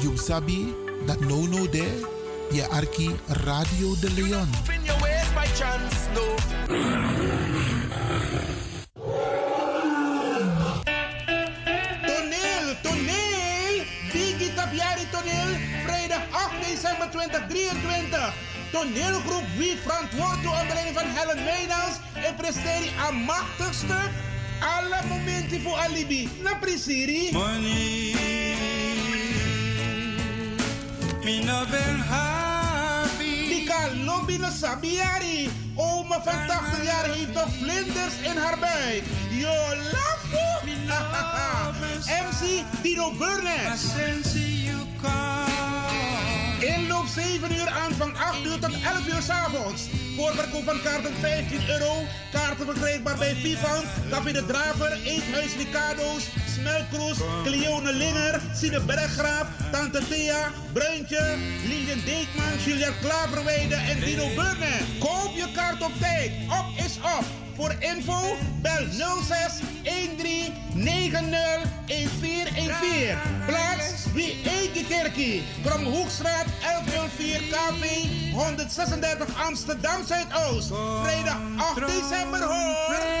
You sabi dat no no de je arki Radio de Leon. Toneel, toneel! Digi Tapiari Toneel, vrijdag 8 december 2023. Toneelgroep Wie verantwoord door onder van Helen Meijnans en presteert een machtig stuk. Alle momenten voor alibi. Na prisiri. Money, me no ben happy. No sabiari. Oma van 80 jaar heeft nog vlinders in haar buik. Yo, lafo. MC Dino Burnett. 7 uur, aanvang 8 uur tot 11 uur 's avonds. Voorverkoop van kaarten 15 euro. Kaarten verkrijgbaar bij Vivant, Café de Draver, Eethuis Ricardo's, Smelkroes, Cleone Linger, Sine Berggraaf, Tante Thea, Bruintje, Lilian Deekman, Juliette Klaverweide en Dino Burnett. Koop je kaart op tijd. Op is op. Voor info bel 06 13 90 1414. Plaats wie Eike Kerkie. Kromhoekstraat 1104 KV 136 Amsterdam Zuidoost. Vrijdag 8 december hoor.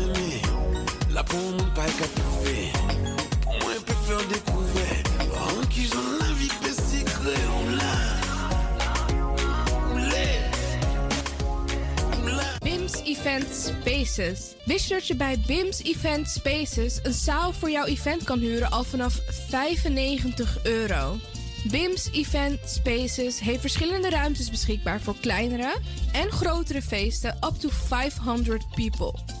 là pour mon pas qu'à trouver, pour moi peut faire découvrir, en qui j'en la l'a, on l'est. BIMS Event Spaces. Wist je dat je bij BIMS Event Spaces een zaal voor jouw event kan huren al vanaf 95 euro? BIMS Event Spaces heeft verschillende ruimtes beschikbaar voor kleinere en grotere feesten up to 500 people.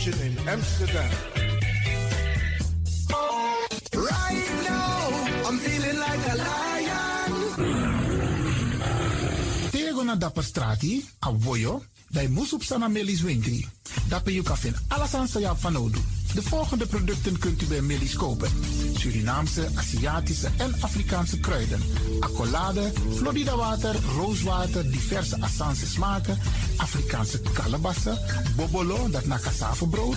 Station in Amsterdam. Right now, I'm feeling like a lion. Tego na dapper strati, a voyo, dai musup sana melis winkri. Dapper you kafin alasan sa ya fanodu. De volgende producten kunt u bij Millie's kopen. Surinaamse, Aziatische en Afrikaanse kruiden. Accolade, Florida water, rooswater, diverse Assange smaken. Afrikaanse kalebassen, bobolo, dat na brood.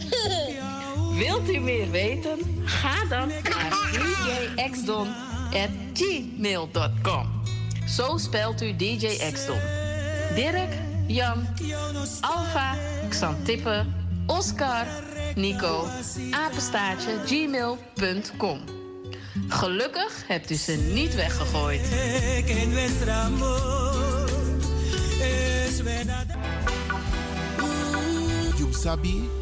Wilt u meer weten? Ga dan naar djxdon.gmail.com. Zo spelt u DJ Xdon. Dirk, Jan, Alfa, Xantippe, Oscar, Nico, apenstaartje, gmail.com. Gelukkig hebt u ze niet weggegooid. Sabi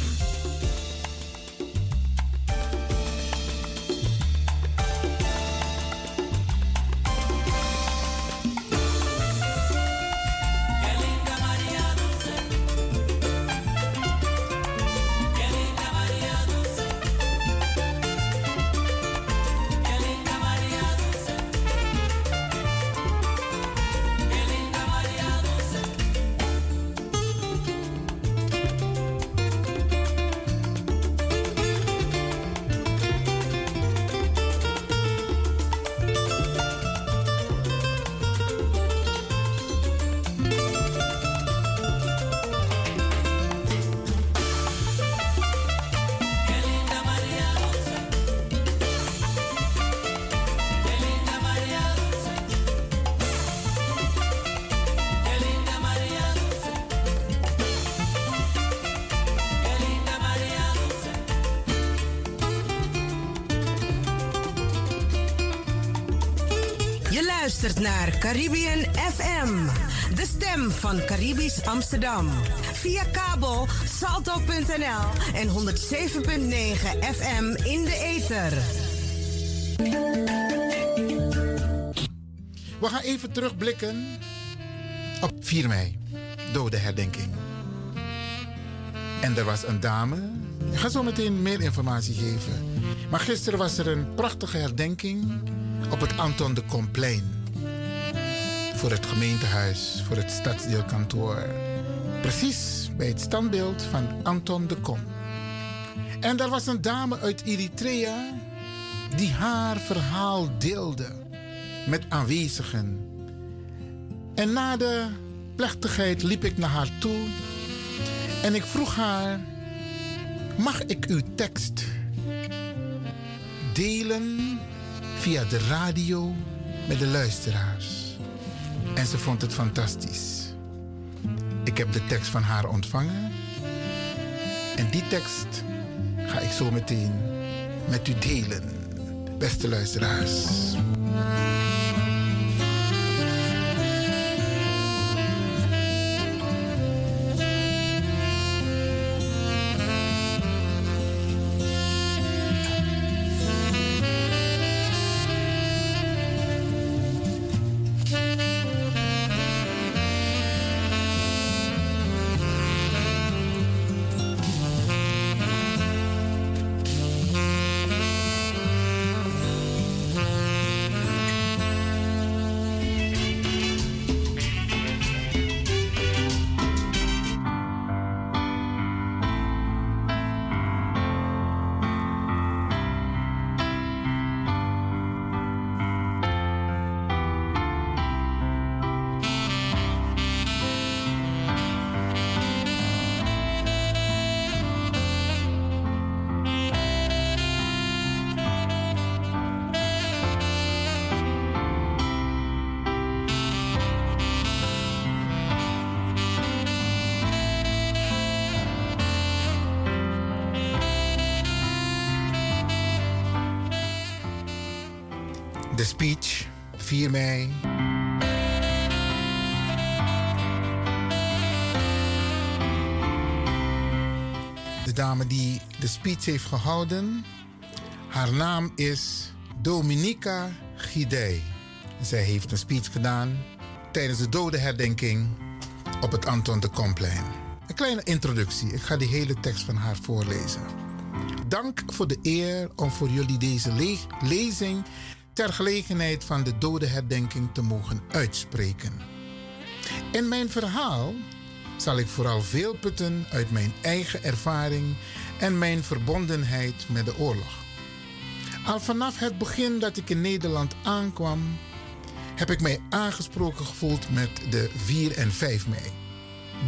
Caribbean FM, de stem van Caribisch Amsterdam. Via kabel salto.nl en 107.9 FM in de ether. We gaan even terugblikken op 4 mei, dodenherdenking. En er was een dame. Ik ga zo meteen meer informatie geven. Maar gisteren was er een prachtige herdenking op het Anton de Komplein. Voor het gemeentehuis, voor het stadsdeelkantoor. Precies bij het standbeeld van Anton de Kom. En daar was een dame uit Eritrea die haar verhaal deelde met aanwezigen. En na de plechtigheid liep ik naar haar toe en ik vroeg haar: Mag ik uw tekst delen via de radio met de luisteraars? En ze vond het fantastisch. Ik heb de tekst van haar ontvangen. En die tekst ga ik zo meteen met u delen, beste luisteraars. 4 mei. De dame die de speech heeft gehouden, haar naam is Dominica Gidey. Zij heeft een speech gedaan tijdens de dodenherdenking op het Anton de Komplein. Een kleine introductie. Ik ga die hele tekst van haar voorlezen. Dank voor de eer om voor jullie deze le lezing ter gelegenheid van de dodenherdenking te mogen uitspreken. In mijn verhaal zal ik vooral veel putten uit mijn eigen ervaring en mijn verbondenheid met de oorlog. Al vanaf het begin dat ik in Nederland aankwam, heb ik mij aangesproken gevoeld met de 4 en 5 mei.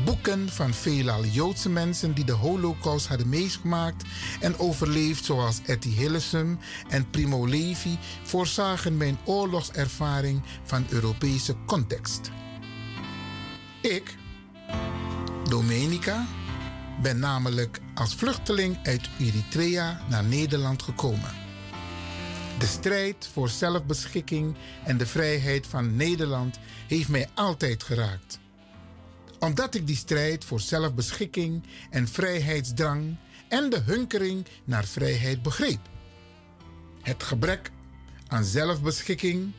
Boeken van veelal Joodse mensen die de Holocaust hadden meegemaakt en overleefd, zoals Etty Hillesum en Primo Levi, voorzagen mijn oorlogservaring van Europese context. Ik, Domenica, ben namelijk als vluchteling uit Eritrea naar Nederland gekomen. De strijd voor zelfbeschikking en de vrijheid van Nederland heeft mij altijd geraakt omdat ik die strijd voor zelfbeschikking en vrijheidsdrang en de hunkering naar vrijheid begreep. Het gebrek aan zelfbeschikking,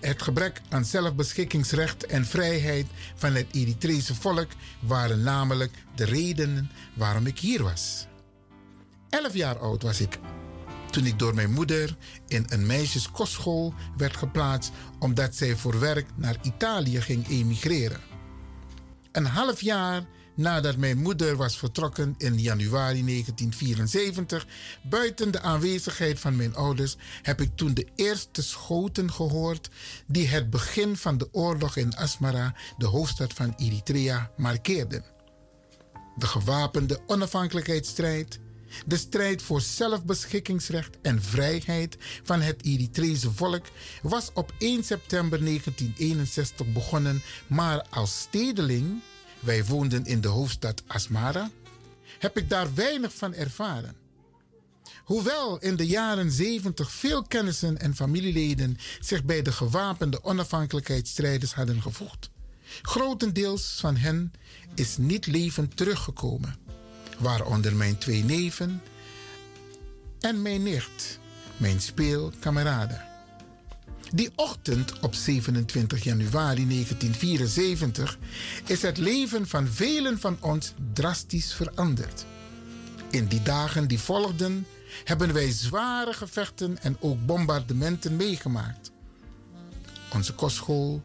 het gebrek aan zelfbeschikkingsrecht en vrijheid van het Eritrese volk waren namelijk de redenen waarom ik hier was. Elf jaar oud was ik toen ik door mijn moeder in een meisjeskostschool werd geplaatst omdat zij voor werk naar Italië ging emigreren. Een half jaar nadat mijn moeder was vertrokken in januari 1974, buiten de aanwezigheid van mijn ouders, heb ik toen de eerste schoten gehoord die het begin van de oorlog in Asmara, de hoofdstad van Eritrea, markeerden. De gewapende onafhankelijkheidsstrijd, de strijd voor zelfbeschikkingsrecht en vrijheid van het Eritrese volk was op 1 september 1961 begonnen, maar als stedeling, wij woonden in de hoofdstad Asmara, heb ik daar weinig van ervaren. Hoewel in de jaren 70 veel kennissen en familieleden zich bij de gewapende onafhankelijkheidsstrijders hadden gevoegd, grotendeels van hen is niet levend teruggekomen, waaronder mijn twee neven en mijn nicht, mijn speelkameraden. Die ochtend op 27 januari 1974 is het leven van velen van ons drastisch veranderd. In die dagen die volgden hebben wij zware gevechten en ook bombardementen meegemaakt. Onze kostschool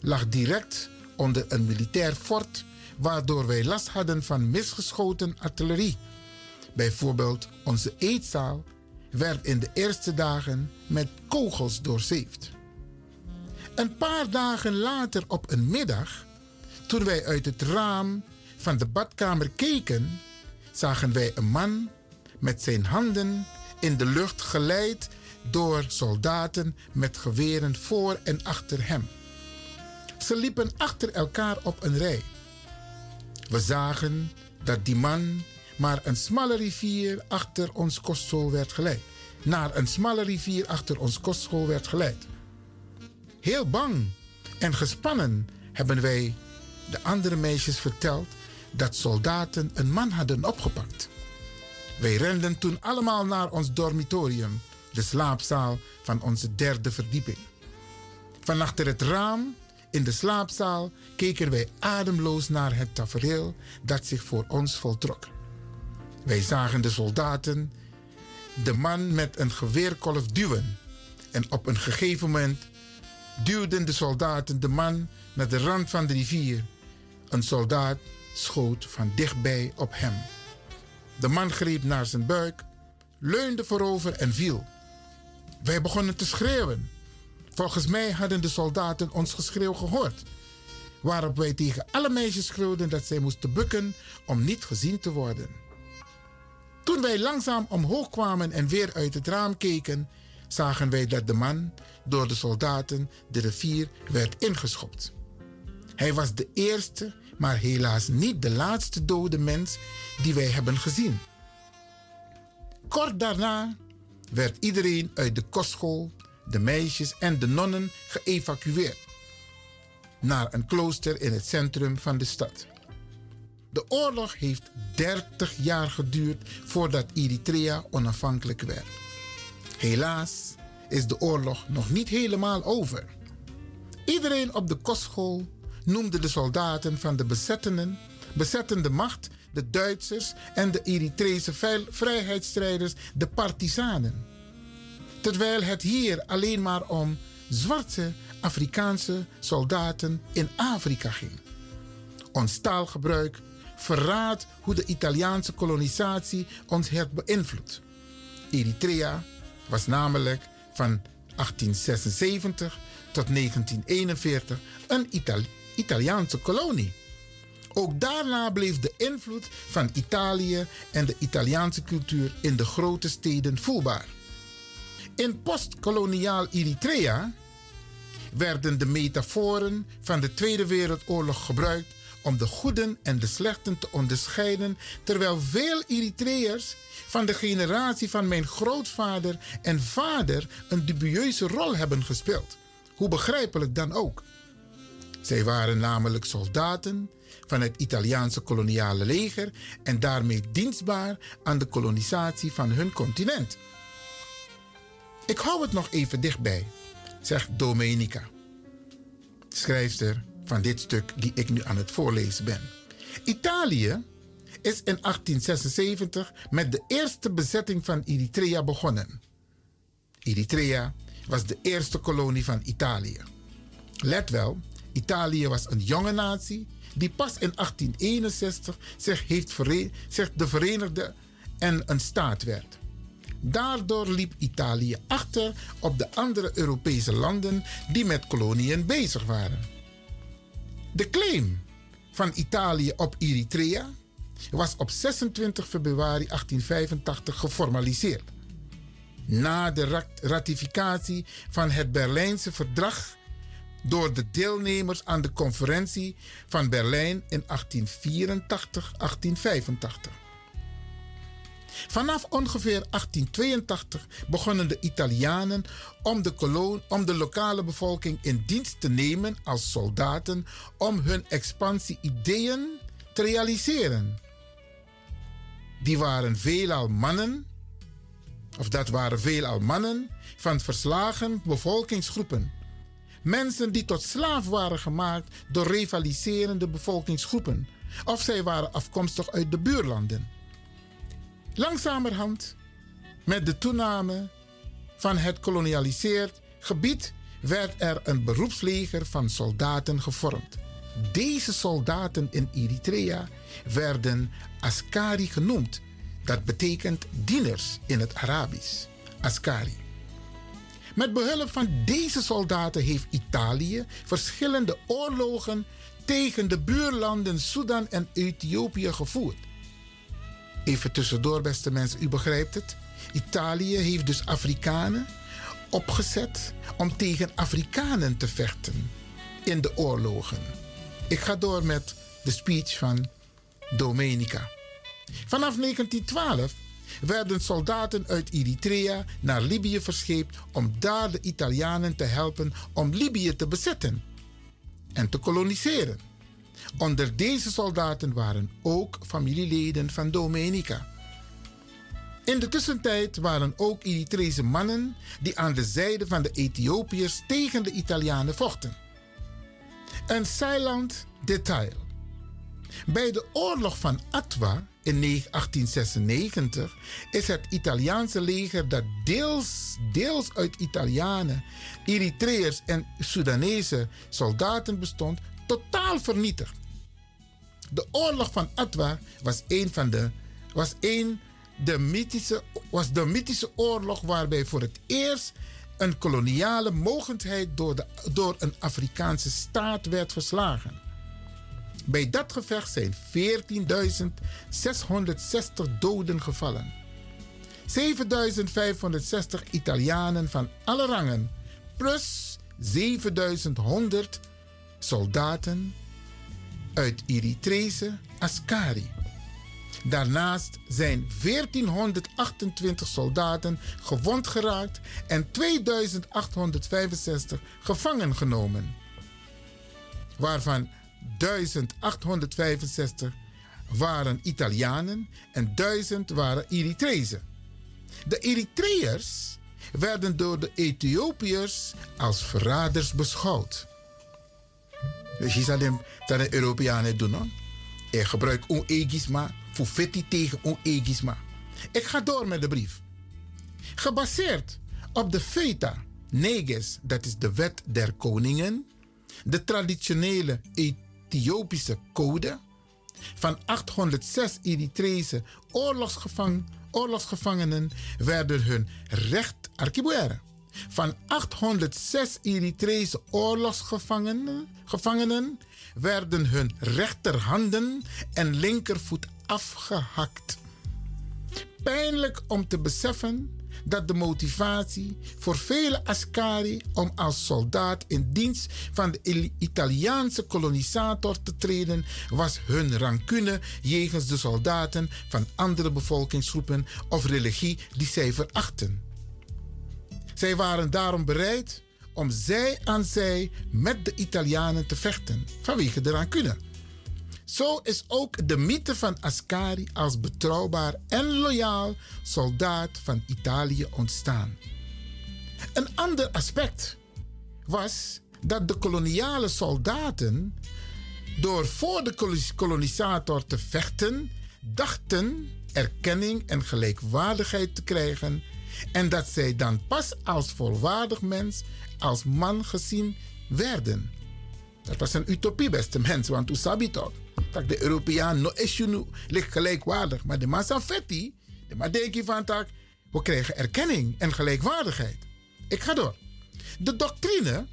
lag direct onder een militair fort, waardoor wij last hadden van misgeschoten artillerie. Bijvoorbeeld onze eetzaal werd in de eerste dagen met kogels doorzeefd. Een paar dagen later op een middag, toen wij uit het raam van de badkamer keken, zagen wij een man met zijn handen in de lucht geleid door soldaten met geweren voor en achter hem. Ze liepen achter elkaar op een rij. We zagen dat die man maar een smalle rivier achter ons kostschool werd geleid. Naar een smalle rivier achter ons kostschool werd geleid. Heel bang en gespannen hebben wij de andere meisjes verteld dat soldaten een man hadden opgepakt. Wij renden toen allemaal naar ons dormitorium, de slaapzaal van onze derde verdieping. Van achter het raam in de slaapzaal keken wij ademloos naar het tafereel dat zich voor ons voltrok. Wij zagen de soldaten de man met een geweerkolf duwen. En op een gegeven moment duwden de soldaten de man naar de rand van de rivier. Een soldaat schoot van dichtbij op hem. De man greep naar zijn buik, leunde voorover en viel. Wij begonnen te schreeuwen. Volgens mij hadden de soldaten ons geschreeuw gehoord. Waarop wij tegen alle meisjes schreeuwden dat zij moesten bukken om niet gezien te worden. Toen wij langzaam omhoog kwamen en weer uit het raam keken, zagen wij dat de man door de soldaten de rivier werd ingeschopt. Hij was de eerste, maar helaas niet de laatste dode mens die wij hebben gezien. Kort daarna werd iedereen uit de kostschool, de meisjes en de nonnen geëvacueerd naar een klooster in het centrum van de stad. De oorlog heeft 30 jaar geduurd voordat Eritrea onafhankelijk werd. Helaas is de oorlog nog niet helemaal over. Iedereen op de kostschool noemde de soldaten van de bezettenden, bezettende macht, de Duitsers en de Eritreese vrijheidsstrijders de partisanen. Terwijl het hier alleen maar om zwarte Afrikaanse soldaten in Afrika ging. Ons taalgebruik verraadt hoe de Italiaanse kolonisatie ons heeft beïnvloed. Eritrea was namelijk van 1876 tot 1941 een Italiaanse kolonie. Ook daarna bleef de invloed van Italië en de Italiaanse cultuur in de grote steden voelbaar. In postkoloniaal Eritrea werden de metaforen van de Tweede Wereldoorlog gebruikt om de goeden en de slechten te onderscheiden, terwijl veel Eritreërs van de generatie van mijn grootvader en vader een dubieuze rol hebben gespeeld. Hoe begrijpelijk dan ook. Zij waren namelijk soldaten van het Italiaanse koloniale leger en daarmee dienstbaar aan de kolonisatie van hun continent. Ik hou het nog even dichtbij, zegt Domenica, schrijfster van dit stuk die ik nu aan het voorlezen ben. Italië is in 1876 met de eerste bezetting van Eritrea begonnen. Eritrea was de eerste kolonie van Italië. Let wel, Italië was een jonge natie die pas in 1861 zich, heeft zich de verenigde en een staat werd. Daardoor liep Italië achter op de andere Europese landen die met koloniën bezig waren. De claim van Italië op Eritrea was op 26 februari 1885 geformaliseerd. Na de ratificatie van het Berlijnse verdrag door de deelnemers aan de conferentie van Berlijn in 1884-1885. Vanaf ongeveer 1882 begonnen de Italianen om de, koloon, om de lokale bevolking in dienst te nemen als soldaten om hun expansie-ideeën te realiseren. Die waren veelal mannen, of dat waren veelal mannen van verslagen bevolkingsgroepen. Mensen die tot slaaf waren gemaakt door rivaliserende bevolkingsgroepen, of zij waren afkomstig uit de buurlanden. Langzamerhand, met de toename van het kolonialiseerd gebied, werd er een beroepsleger van soldaten gevormd. Deze soldaten in Eritrea werden Askari genoemd. Dat betekent dieners in het Arabisch. Askari. Met behulp van deze soldaten heeft Italië verschillende oorlogen tegen de buurlanden Sudan en Ethiopië gevoerd. Even tussendoor, beste mensen, u begrijpt het. Italië heeft dus Afrikanen opgezet om tegen Afrikanen te vechten in de oorlogen. Ik ga door met de speech van Domenica. Vanaf 1912 werden soldaten uit Eritrea naar Libië verscheept om daar de Italianen te helpen om Libië te bezetten en te koloniseren. Onder deze soldaten waren ook familieleden van Domenica. In de tussentijd waren ook Eritrese mannen die aan de zijde van de Ethiopiërs tegen de Italianen vochten. Een silent detail. Bij de oorlog van Atwa in 1896 is het Italiaanse leger dat deels, deels uit Italianen, Eritreërs en Soedanese soldaten bestond, totaal vernietigd. De oorlog van Atwa was een van de, was een de mythische, was de mythische oorlog waarbij voor het eerst een koloniale mogendheid door, de, door een Afrikaanse staat werd verslagen. Bij dat gevecht zijn 14.660 doden gevallen. 7.560 Italianen van alle rangen, plus 7.100 soldaten uit Eritrese Askari. Daarnaast zijn 1428 soldaten gewond geraakt en 2865 gevangen genomen, waarvan 1865 waren Italianen en 1000 waren Eritrezen. De Eritreërs werden door de Ethiopiërs als verraders beschouwd. Dus je zal de Europeanen doen. Ik gebruik onegisma voor vetti tegen onegisma. Ik ga door met de brief. Gebaseerd op de Feta Neges, dat is de wet der koningen, de traditionele Ethiopische code van 806 Eritrese oorlogsgevang, oorlogsgevangenen werden hun recht archibueren. Van 806 Eritrese oorlogsgevangenen gevangenen werden hun rechterhanden en linkervoet afgehakt. Pijnlijk om te beseffen dat de motivatie voor vele Ascari om als soldaat in dienst van de Italiaanse kolonisator te treden was hun rancune jegens de soldaten van andere bevolkingsgroepen of religie die zij verachten. Zij waren daarom bereid om zij aan zij met de Italianen te vechten vanwege de rancune. Zo is ook de mythe van Ascari als betrouwbaar en loyaal soldaat van Italië ontstaan. Een ander aspect was dat de koloniale soldaten, door voor de kolonisator te vechten, dachten erkenning en gelijkwaardigheid te krijgen en dat zij dan pas als volwaardig mens, als man gezien werden. Dat was een utopie, beste mensen, want u sabi toch? Dat de Europeaan no issue ligt gelijkwaardig. Maar de massa fetti, de van tak, we krijgen erkenning en gelijkwaardigheid. Ik ga door. De doctrine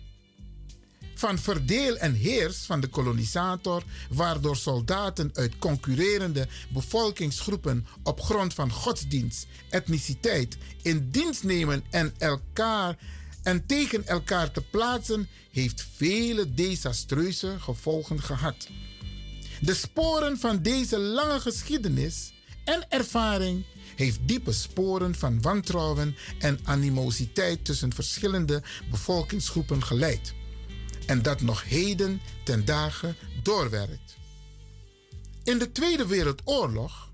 van verdeel en heers van de kolonisator, waardoor soldaten uit concurrerende bevolkingsgroepen op grond van godsdienst, etniciteit in dienst nemen en elkaar en tegen elkaar te plaatsen, heeft vele desastreuze gevolgen gehad. De sporen van deze lange geschiedenis en ervaring heeft diepe sporen van wantrouwen en animositeit tussen verschillende bevolkingsgroepen geleid. En dat nog heden ten dagen doorwerkt. In de Tweede Wereldoorlog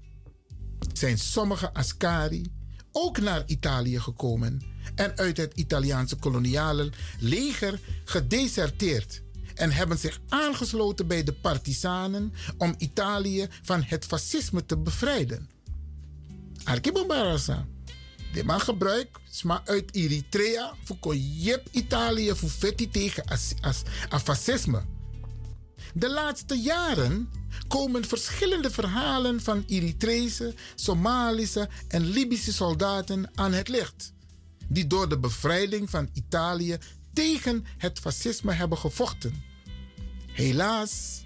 zijn sommige Ascari ook naar Italië gekomen en uit het Italiaanse koloniale leger gedeserteerd en hebben zich aangesloten bij de partisanen om Italië van het fascisme te bevrijden. Arkibobarasa. De man gebruikt sma uit Eritrea voor jep Italië voor vetti tegen as, as fascisme. De laatste jaren komen verschillende verhalen van Eritrese, Somalische en Libische soldaten aan het licht, die door de bevrijding van Italië tegen het fascisme hebben gevochten. Helaas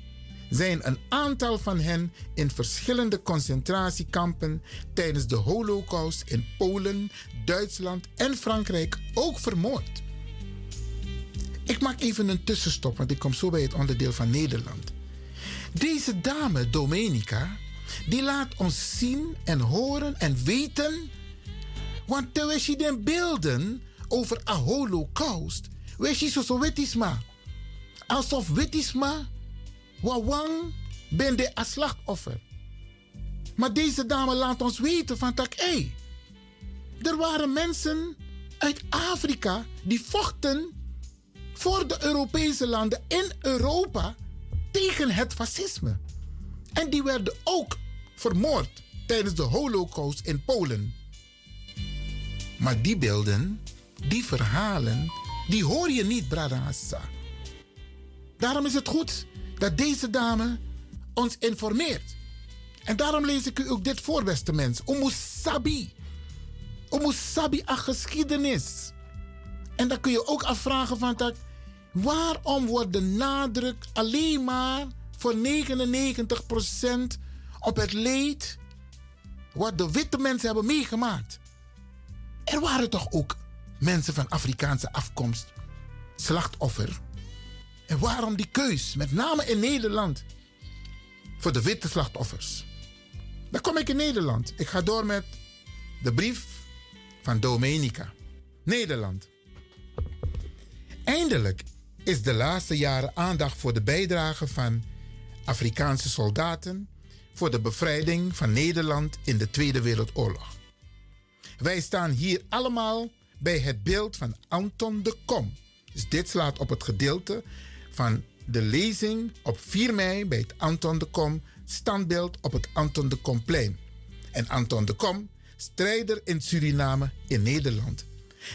zijn een aantal van hen in verschillende concentratiekampen tijdens de Holocaust in Polen, Duitsland en Frankrijk ook vermoord. Ik maak even een tussenstop, want ik kom zo bij het onderdeel van Nederland. Deze dame, Domenica, die laat ons zien en horen en weten. Want terwijl je den beelden over een holocaust, wees je zo wetisma. Alsof wetisma, wawang, ben de als slachtoffer. Maar deze dame laat ons weten van tak, er waren mensen uit Afrika die vochten voor de Europese landen in Europa tegen het fascisme. En die werden ook vermoord tijdens de Holocaust in Polen. Maar die beelden, die verhalen, die hoor je niet, Bradassa. Daarom is het goed dat deze dame ons informeert. En daarom lees ik u ook dit voor, beste mens. Umusabi. Umusabi a geschiedenis. En dan kun je ook afvragen van dat Waarom wordt de nadruk alleen maar voor 99% op het leed wat de witte mensen hebben meegemaakt? Er waren toch ook mensen van Afrikaanse afkomst slachtoffer? En waarom die keus, met name in Nederland, voor de witte slachtoffers? Dan kom ik in Nederland. Ik ga door met de brief van Domenica. Nederland. Eindelijk is de laatste jaren aandacht voor de bijdrage van Afrikaanse soldaten voor de bevrijding van Nederland in de Tweede Wereldoorlog. Wij staan hier allemaal bij het beeld van Anton de Kom. Dus dit slaat op het gedeelte van de lezing op 4 mei bij het Anton de Kom standbeeld op het Anton de Komplein. En Anton de Kom, strijder in Suriname in Nederland.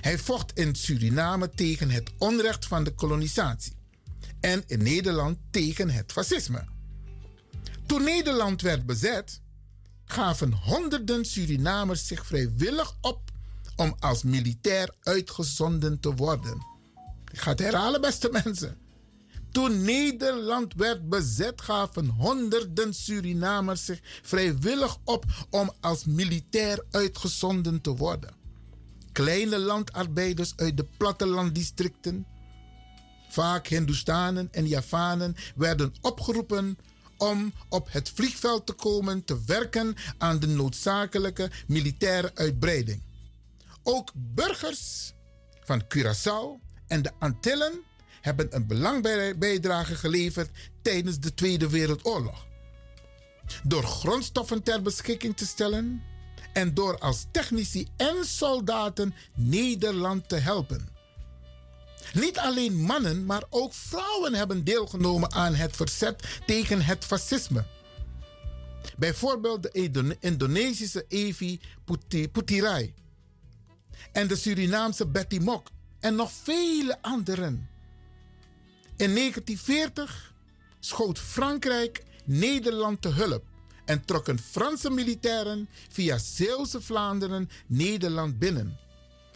Hij vocht in Suriname tegen het onrecht van de kolonisatie en in Nederland tegen het fascisme. Toen Nederland werd bezet, gaven honderden Surinamers zich vrijwillig op om als militair uitgezonden te worden. Ik ga het herhalen, beste mensen. Toen Nederland werd bezet, gaven honderden Surinamers zich vrijwillig op om als militair uitgezonden te worden kleine landarbeiders uit de plattelanddistricten, vaak Hindustanen en Javanen, werden opgeroepen om op het vliegveld te komen te werken aan de noodzakelijke militaire uitbreiding. Ook burgers van Curaçao en de Antillen hebben een belangrijke bijdrage geleverd tijdens de Tweede Wereldoorlog. Door grondstoffen ter beschikking te stellen, en door als technici en soldaten Nederland te helpen. Niet alleen mannen, maar ook vrouwen hebben deelgenomen aan het verzet tegen het fascisme. Bijvoorbeeld de Indonesische Evi Putirai en de Surinaamse Betty Mok en nog vele anderen. In 1940 schoot Frankrijk Nederland te hulp en trokken Franse militairen via Zeeuwse Vlaanderen Nederland binnen.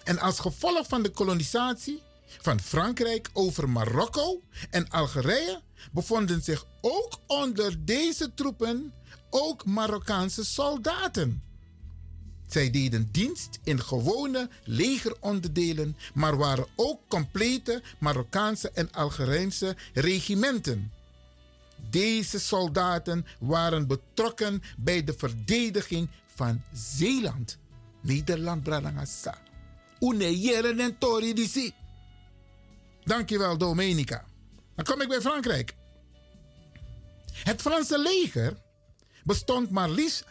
En als gevolg van de kolonisatie van Frankrijk over Marokko en Algerije bevonden zich ook onder deze troepen ook Marokkaanse soldaten. Zij deden dienst in gewone legeronderdelen, maar waren ook complete Marokkaanse en Algerijnse regimenten. Deze soldaten waren betrokken bij de verdediging van Zeeland. Nederland, Bradangasa. Une jere en tori disi. Dankjewel, Domenica. Dan kom ik bij Frankrijk. Het Franse leger bestond maar liefst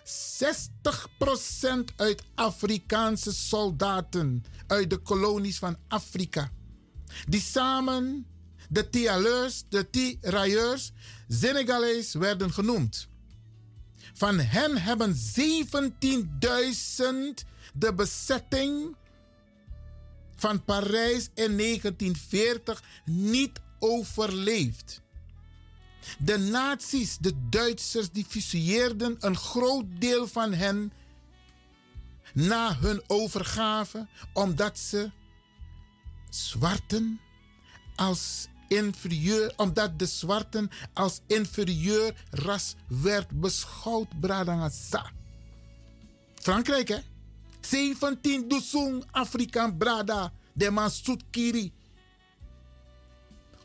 60% uit Afrikaanse soldaten uit de kolonies van Afrika. Die samen de Tialeurs, de Tirailleurs, Senegalees werden genoemd. Van hen hebben 17.000 de bezetting van Parijs in 1940 niet overleefd. De nazi's, de Duitsers, die fuseerden een groot deel van hen na hun overgave, omdat ze zwarten als inferieur, omdat de zwarten als inferieur ras werd beschouwd, Bradangasa. Frankrijk, hè? 17 Dusung Afrikaan Brada, de man Kiri.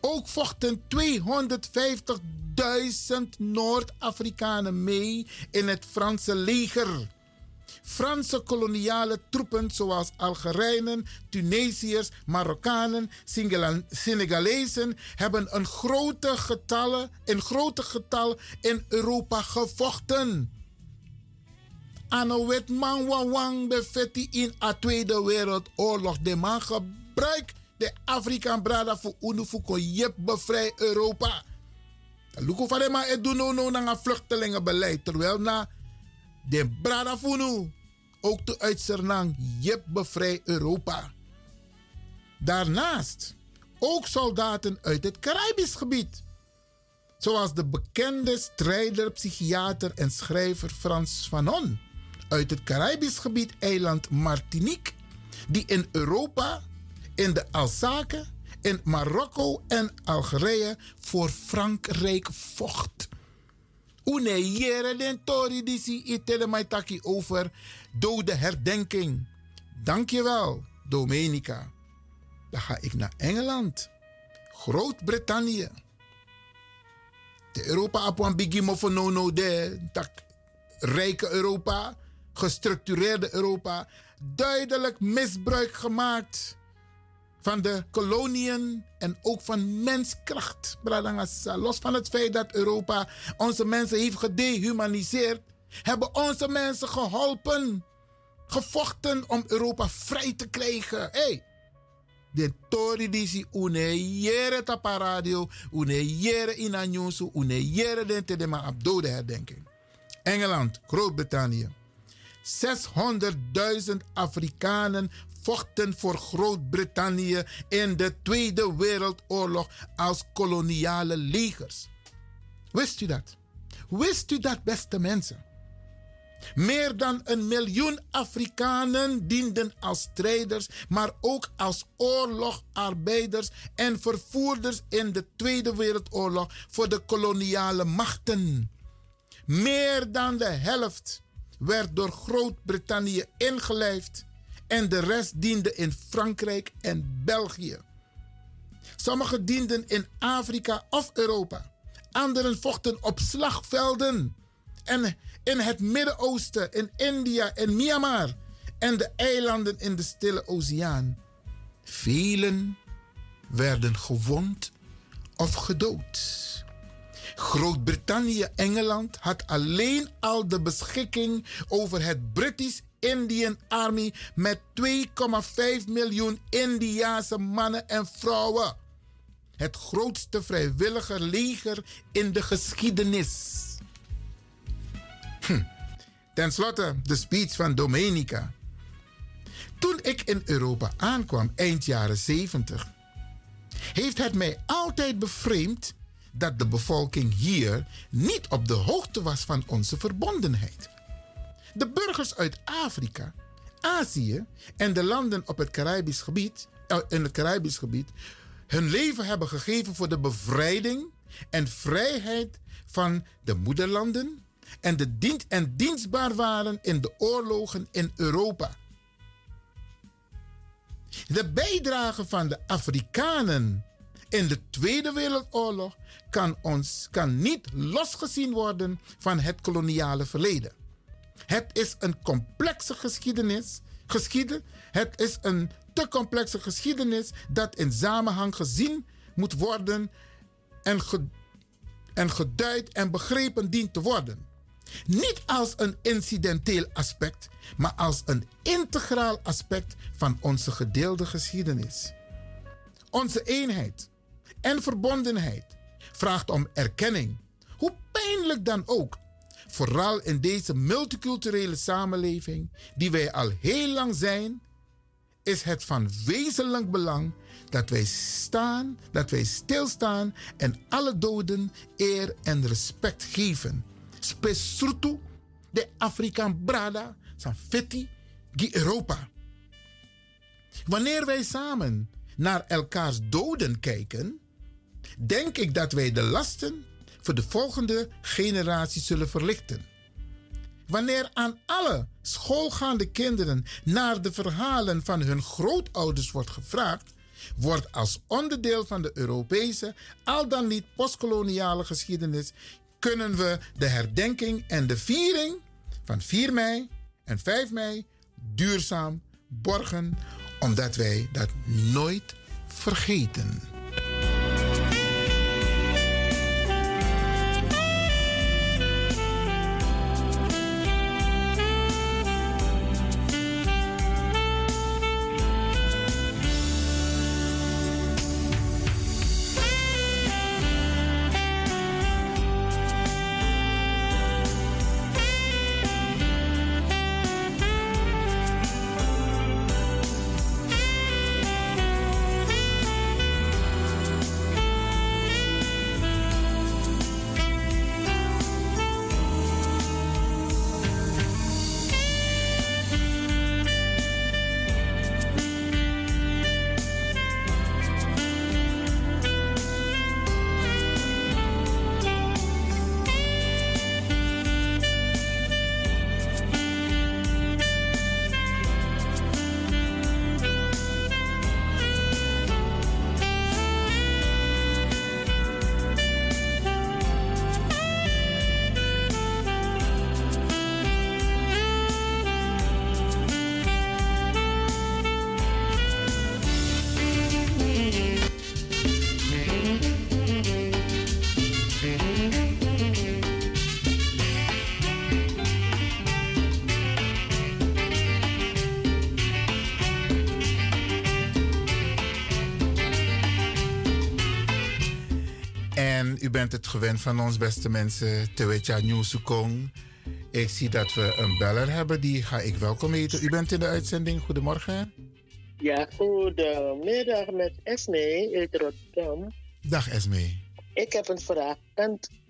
Ook vochten 250.000 Noord-Afrikanen mee in het Franse leger. Franse koloniale troepen zoals Algerijnen, Tunesiërs, Marokkanen, Senegalezen hebben een grote getallen, in grote getal in Europa gevochten. Ano wet man wang befetti in a Tweede Wereldoorlog. De man gebruikt de Afrikaan brada voor unu fuko jep bevrij Europa. Luko de man het doen no no na vluchtelingenbeleid. Terwijl na de brada funu ook de uitzernang jep bevrij Europa. Daarnaast ook soldaten uit het Caribisch gebied. Zoals de bekende strijder, psychiater en schrijver Frans Fanon uit het Caribisch gebied eiland Martinique, die in Europa, in de Alsace, in Marokko en Algerije voor Frankrijk vocht. Une jere den tori disi itele maitaki over dode herdenking. Dankjewel, Domenica. Dan ga ik naar Engeland, Groot-Brittannië. De Europa apuan bigimo van no no de tak rijke Europa gestructureerde Europa duidelijk misbruik gemaakt van de koloniën en ook van menskracht. Los van het feit dat Europa onze mensen heeft gedehumaniseerd, hebben onze mensen geholpen, gevochten om Europa vrij te krijgen. Hey, de tori disi une jere tapa radio, une jere inanyosu, une jere den tedema abdode herdenking. Engeland, Groot-Brittannië. 600.000 Afrikanen vochten voor Groot-Brittannië in de Tweede Wereldoorlog als koloniale legers. Wist u dat? Wist u dat, beste mensen? Meer dan een miljoen Afrikanen dienden als strijders, maar ook als oorlogarbeiders en vervoerders in de Tweede Wereldoorlog voor de koloniale machten. Meer dan de helft werd door Groot-Brittannië ingelijfd en de rest diende in Frankrijk en België. Sommigen dienden in Afrika of Europa. Anderen vochten op slagvelden en in het Midden-Oosten, in India en Myanmar en de eilanden in de Stille Oceaan. Velen werden gewond of gedood. Groot-Brittannië, Engeland had alleen al de beschikking over het British Indian Army met 2,5 miljoen Indiaanse mannen en vrouwen. Het grootste vrijwillige leger in de geschiedenis. Hm. Ten slotte de speech van Domenica. Toen ik in Europa aankwam eind jaren 70, heeft het mij altijd bevreemd dat de bevolking hier niet op de hoogte was van onze verbondenheid. De burgers uit Afrika, Azië en de landen op het Caribisch gebied, eh, in het Caribisch gebied hun leven hebben gegeven voor de bevrijding en vrijheid van de moederlanden en, de dient en dienstbaar waren in de oorlogen in Europa. De bijdrage van de Afrikanen in de Tweede Wereldoorlog kan, ons, kan niet losgezien worden van het koloniale verleden. Het is een complexe geschiedenis. Geschieden. Het is een te complexe geschiedenis dat in samenhang gezien moet worden en, en geduid en begrepen dient te worden. Niet als een incidenteel aspect, maar als een integraal aspect van onze gedeelde geschiedenis. Onze eenheid en verbondenheid vraagt om erkenning, hoe pijnlijk dan ook. Vooral in deze multiculturele samenleving die wij al heel lang zijn, is het van wezenlijk belang dat wij staan, dat wij stilstaan en alle doden eer en respect geven. Spesrutu de Afrikaan Brada, zijn fetti, die Europa. Wanneer wij samen naar elkaars doden kijken, denk ik dat wij de lasten voor de volgende generatie zullen verlichten. Wanneer aan alle schoolgaande kinderen naar de verhalen van hun grootouders wordt gevraagd, wordt als onderdeel van de Europese, al dan niet postkoloniale geschiedenis, kunnen we de herdenking en de viering van 4 mei en 5 mei duurzaam borgen, omdat wij dat nooit vergeten. Bent het gewend van ons, beste mensen, Tewetja Nieuwsukong. Ik zie dat we een beller hebben, die ga ik welkom heten. U bent in de uitzending, goedemorgen. Ja, goedemiddag met Esme uit Rotterdam. Dag Esme. Ik heb een vraag.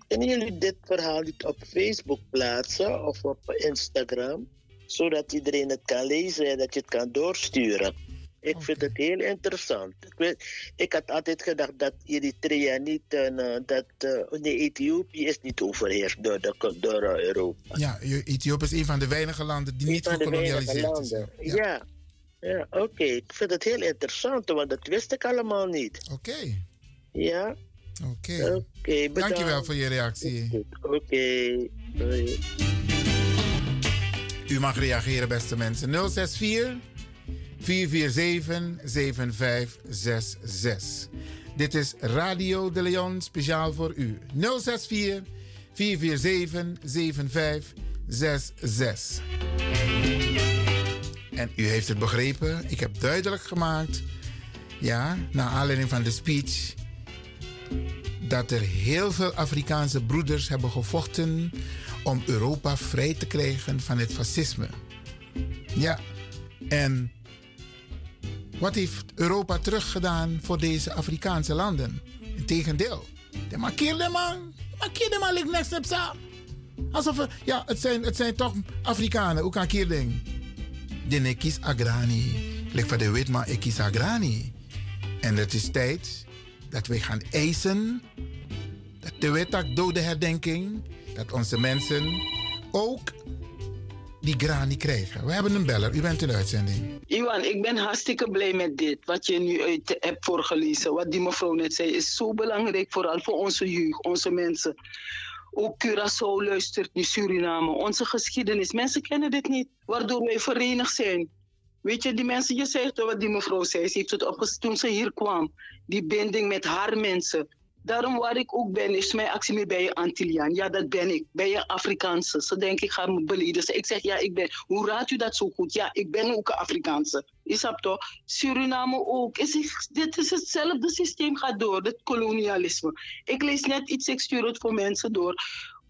Kunnen jullie dit verhaal niet op Facebook plaatsen of op Instagram? Zodat iedereen het kan lezen en dat je het kan doorsturen. Ik vind het heel interessant. Ik, weet, ik had altijd gedacht dat Eritrea niet, uh, dat uh, nee, Ethiopië is niet overheerst door, de, door Europa. Ja, Ethiopië is een van de weinige landen die niet gekolonialiseerd zijn. Ja, ja, ja oké. Okay. Ik vind het heel interessant, want dat wist ik allemaal niet. Oké. Okay. Ja. Oké. Okay. Okay, Dankjewel voor je reactie. Oké. U mag reageren, beste mensen. 064 447 7566. Dit is Radio de Leon speciaal voor u. 064 447 7566. En u heeft het begrepen. Ik heb duidelijk gemaakt, ja, naar aanleiding van de speech, dat er heel veel Afrikaanse broeders hebben gevochten om Europa vrij te krijgen van het fascisme. Ja, en wat heeft Europa teruggedaan voor deze Afrikaanse landen? Integendeel. De markeerde man. De markeerde man ligt next op. Alsof, ja, het zijn, het zijn toch Afrikanen. Hoe kan ik hier denken? De nekis agrani. Ligt van de wit, maar ik kies agrani. En het is tijd dat wij gaan eisen dat de wet dode herdenking, dat onze mensen ook die grani krijgen. We hebben een beller. U bent in uitzending. Iwan, ik ben hartstikke blij met dit. Wat je nu uit hebt voorgelezen. Wat die mevrouw net zei is zo belangrijk. Vooral voor onze jeugd, onze mensen. Ook Curaçao luistert nu Suriname. Onze geschiedenis. Mensen kennen dit niet. Waardoor wij verenigd zijn. Weet je, die mensen, je zegt wat die mevrouw zei. Ze heeft het toen ze hier kwam. Die binding met haar mensen. Daarom waar ik ook ben, is mijn actie meer bij je Antilliaan. Ja, dat ben ik. Ben je Afrikaanse? Ze denken, ik ga me beledigen. Ik zeg, ja, ik ben. Hoe raadt u dat zo goed? Ja, ik ben ook een Afrikaanse. Is dat toch? Suriname ook. Is dit is hetzelfde systeem gaat door, het kolonialisme. Ik lees net iets, ik stuur het voor mensen door.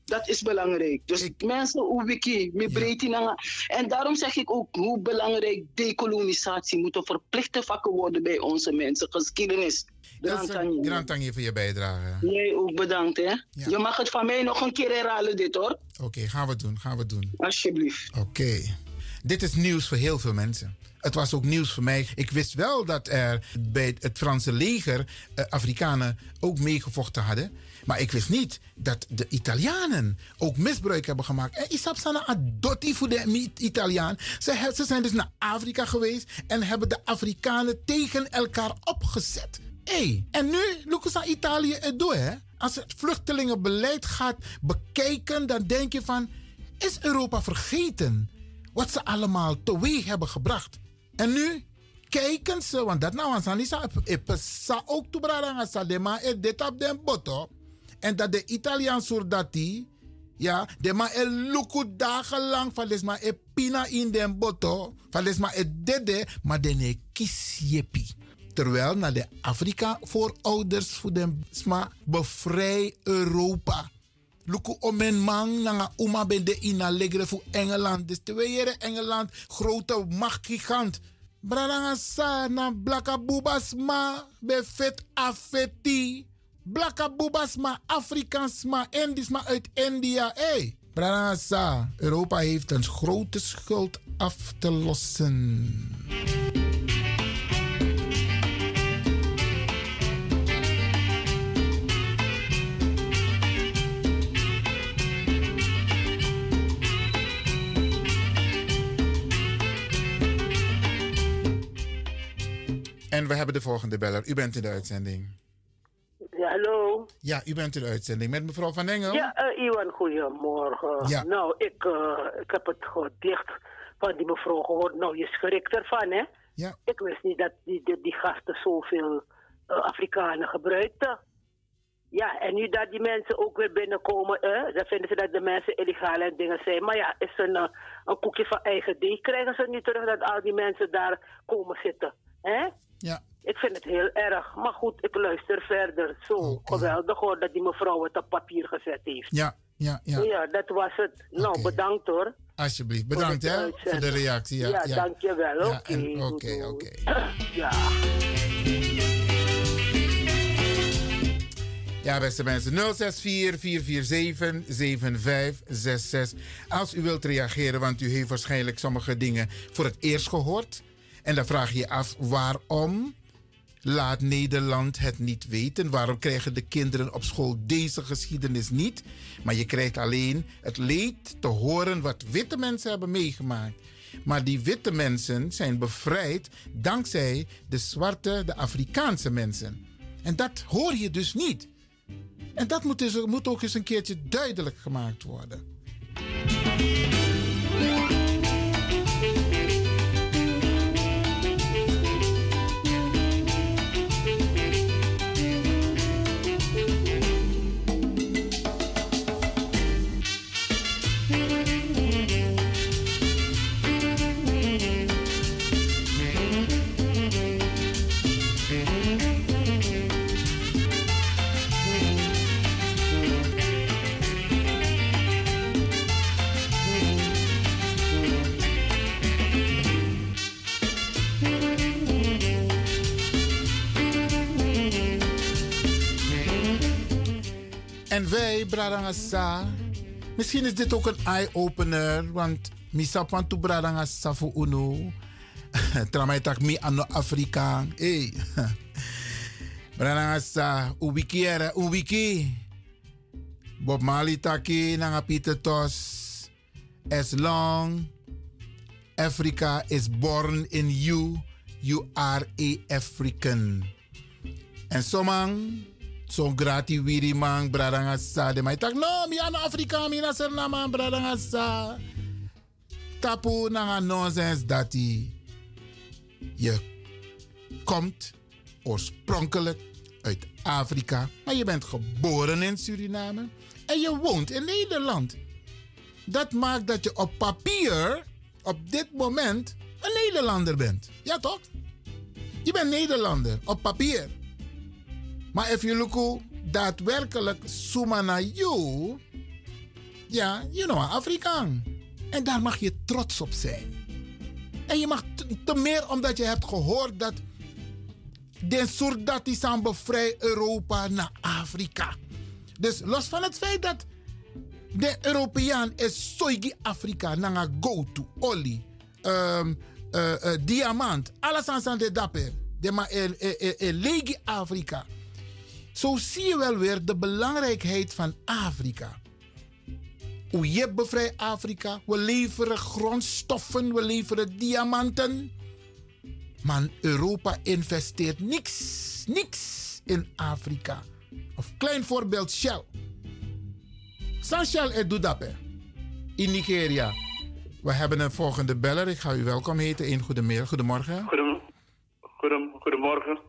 Dat is belangrijk. Dus mensen, hoe wiki, met breedte En daarom zeg ik ook hoe belangrijk decolonisatie moet een verplichte vakken worden bij onze mensen. Geschiedenis. Grand Tangi voor je bijdrage. Jij ook bedankt, hè. Je mag het van mij nog een keer herhalen, dit hoor. Oké, gaan we doen, gaan we doen. Alsjeblieft. Oké. Dit is nieuws voor heel veel mensen. Het was ook nieuws voor mij. Ik wist wel dat er bij het Franse leger eh, Afrikanen ook meegevochten hadden. Maar ik wist niet dat de Italianen ook misbruik hebben gemaakt. En Isap sana adotti voor de Italiaan. Ze, ze zijn dus naar Afrika geweest en hebben de Afrikanen tegen elkaar opgezet. Hey, en nu, aan Italië het hè? Als het vluchtelingenbeleid gaat bekijken, dan denk je van... Is Europa vergeten wat ze allemaal teweeg hebben gebracht? En nu kijken ze, want dat nou niet zo. ook to brada sa de ma e dit op den botto. En dat de Italiaan soldati, ja, de ma luku dagenlang van lesma e pina in den botto, van lesma e dede, maar de ne kisjepi. Terwijl naar de Afrika voorouders voor de sma bevrij Europa. Luku omen man nanga uma de ina legre voor Engeland. Dus twee Engeland, grote machtgigant. Braranga sa na blaka bubas ma be fet afeti. Blaka bubas ma Afrikaans ma Indisch ma uit India. Hey. Braranga sa, Europa heeft een grote schuld af te lossen. En we hebben de volgende beller. U bent in de uitzending. Ja, hallo. Ja, u bent in de uitzending met mevrouw Van Engel. Ja, uh, Iwan, goedemorgen. Ja. Nou, ik, uh, ik heb het gedicht van die mevrouw gehoord. Nou, je schrikt ervan, hè? Ja. Ik wist niet dat die, die, die gasten zoveel uh, Afrikanen gebruikten. Ja, en nu dat die mensen ook weer binnenkomen, eh, dan vinden ze dat de mensen illegaal en dingen zijn. Maar ja, is een, een koekje van eigen deeg. Krijgen ze nu terug dat al die mensen daar komen zitten? Hè? Ja. Ik vind het heel erg. Maar goed, ik luister verder. Zo okay. geweldig hoor dat die mevrouw het op papier gezet heeft. Ja, ja, ja. Ja, dat was het. Nou, bedankt hoor. Alsjeblieft, bedankt hè, voor de reactie. Ja, ja, ja. dankjewel. Oké, oké, oké. Ja. Ja, beste mensen, 064-447-7566. Als u wilt reageren, want u heeft waarschijnlijk sommige dingen voor het eerst gehoord. En dan vraag je je af waarom laat Nederland het niet weten? Waarom krijgen de kinderen op school deze geschiedenis niet? Maar je krijgt alleen het leed te horen wat witte mensen hebben meegemaakt. Maar die witte mensen zijn bevrijd dankzij de zwarte, de Afrikaanse mensen. En dat hoor je dus niet. En dat moet, dus, moet ook eens een keertje duidelijk gemaakt worden. En wij, Bradangasa, misschien is dit ook een eye-opener, want misapan tu Bradangasa voor uno. Tramai tak mi ano Afrika. Hey. Bradangasa, uwiki era, uwiki. Bob Marley taki, nanga Peter. As long Africa is born in you, you are a African. En somang Zo'n grati wiri man, bradanga sa. De mij tak, no, mi aan Afrika, mi na Suriname, bradanga sa. Tapu na nonsens dat hij je komt oorspronkelijk uit Afrika, maar je bent geboren in Suriname en je woont in Nederland. Dat maakt dat je op papier op dit moment een Nederlander bent. Ja toch? Je bent Nederlander op papier. Maar if you look daadwerkelijk sumana you, ja, you know, Afrikaan. En daar mag je trots op zijn. En je mag te meer omdat je hebt gehoord dat de soort is aan bevrij Europa naar Afrika. Dus los van het feit dat de Europeaan is soigi Afrika naar go-to, olie, um, uh, uh, diamant, alles aan de dapper. De ma legi Afrika. Zo zie je wel weer de belangrijkheid van Afrika. Hoe je bevrijdt Afrika. We leveren grondstoffen, we leveren diamanten. Maar Europa investeert niks, niks in Afrika. Of klein voorbeeld Shell. San Shell doet dat in Nigeria. We hebben een volgende beller. Ik ga u welkom heten. Een goedemiddag, goedemorgen. Goedem, goedemorgen.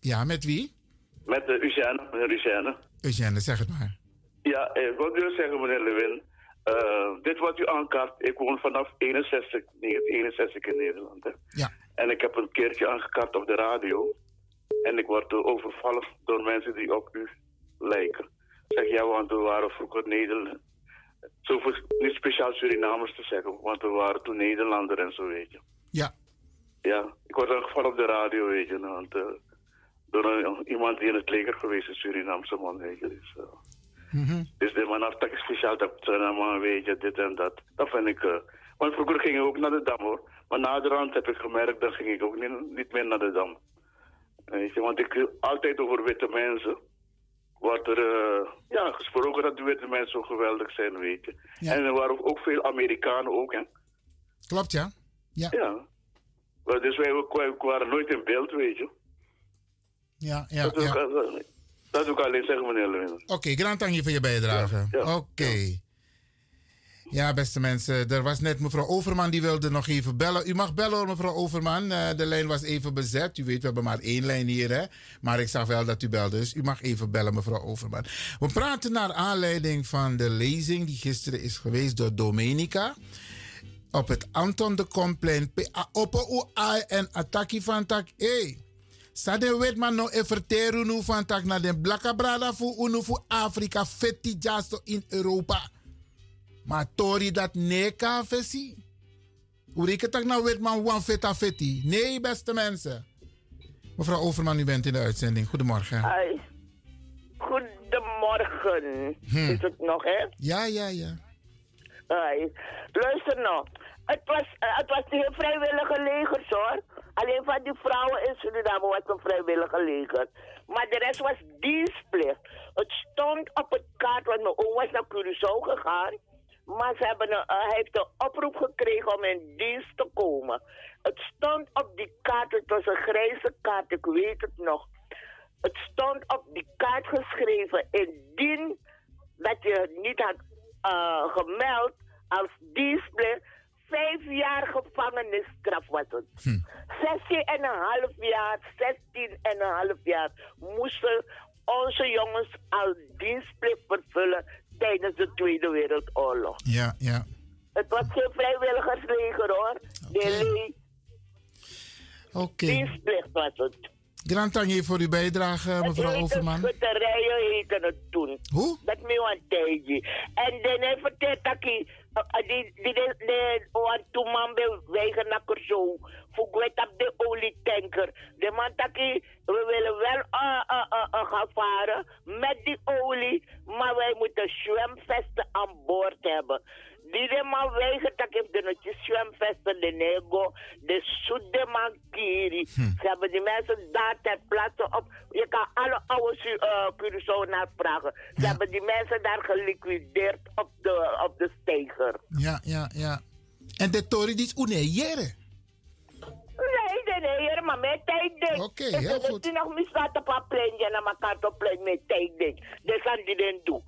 Ja, met wie? Met uh, Eugène, meneer Eugène. Eugène, zeg het maar. Ja, ik eh, wil zeggen, meneer Lewin. Uh, dit wat u aankaart, ik woon vanaf 61, 1961 in Nederland. Hè. Ja. En ik heb een keertje aangekaart op de radio. En ik word overvallen door mensen die op u lijken. Zeg, ja, want we waren vroeger Nederland. Zo niet speciaal Surinamers te zeggen, want we waren toen Nederlander en zo, weet je. Ja. Ja, ik word aangevallen op de radio, weet je. Want, uh, door een, iemand die in het leger geweest is, Surinaamse man, weet je. Dus, uh, mm -hmm. dus de man heeft speciaal dat Suriname, weet je, dit en dat. Dat vind ik... Uh, want vroeger ging ik ook naar de Dam, hoor. Maar naderhand heb ik gemerkt, dan ging ik ook niet, niet meer naar de Dam. Weet je, want ik altijd over witte mensen wordt er uh, ja, gesproken dat de witte mensen zo geweldig zijn, weet je. Ja. En er waren ook veel Amerikanen ook, hè. Klopt, ja. Ja. ja. Dus wij, wij waren nooit in beeld, weet je. Ja, ja, dat, ja. Ook, dat wil ik alleen zeggen, meneer Lewin. Oké, okay, grand dank je voor je bijdrage. Ja, ja, Oké. Okay. Ja, beste mensen. Er was net mevrouw Overman die wilde nog even bellen. U mag bellen hoor, mevrouw Overman. Uh, de lijn was even bezet. U weet, we hebben maar één lijn hier. Hè? Maar ik zag wel dat u belde. Dus u mag even bellen, mevrouw Overman. We praten naar aanleiding van de lezing die gisteren is geweest door Domenica. Op het Anton de Komplein. Op en Ataki van Tak. Hey. Sade weet man no everteru nu van Tak naar de blakka brada voor unu voor Afrika. Fetti jasto in Europa. Maar tori dat neka vesi. Hoe ik het nou weet man wan feta feti. Nee, beste mensen. Mevrouw Overman, u bent in de uitzending. Goedemorgen. Hi. Goedemorgen. Hm. Is het nog, hè? Ja, ja, ja. Hi. Luister nou. Het was, uh, het was de vrijwillige legers hoor. Alleen van die vrouwen in Suriname was een vrijwillige leger. Maar de rest was dienstplicht. Het stond op het kaart, want mijn oom was naar Curaçao gegaan. Maar ze hebben een, uh, hij heeft een oproep gekregen om in dienst te komen. Het stond op die kaart, het was een grijze kaart, ik weet het nog. Het stond op die kaart geschreven, indien dat je niet had uh, gemeld als dienstplicht, vijf jaar gevangenisstraf was het. Hm. 16 en een half jaar, 16 en een half jaar moesten onze jongens al dienstplicht vervullen tijdens de Tweede Wereldoorlog. Ja, ja. Het was geen vrijwilligersleger hoor. Oké. Okay. Dienstplicht was het. Grand dank voor uw bijdrage, mevrouw Overman. Schutterijen heette het toen. Hoe? Dat me een tijdje. En dan heeft het dat ik... Die, die, die, want toen man naar zo. Voor op de olietanker. De man dat we willen wel uh, uh, uh, gaan varen met die olie. Maar wij moeten zwemvesten aan boord hebben. Man weigert dat ik de notje zwemvesten, de nego, de soede man kiri. Hm. Ze hebben die mensen daar ter plaatse op. Je kan alle oude uh, Curaçao vragen. Ze Ja. hebben die mensen daar geliquideerd op de, op de steiger. Ja, ja, ja. En de die is unejere. Nee, tijden, heer, maar met tijden. Oké, heel goed. Ik nog misdaad op een plein, naar elkaar op plein met tijden. Dat is die den doen.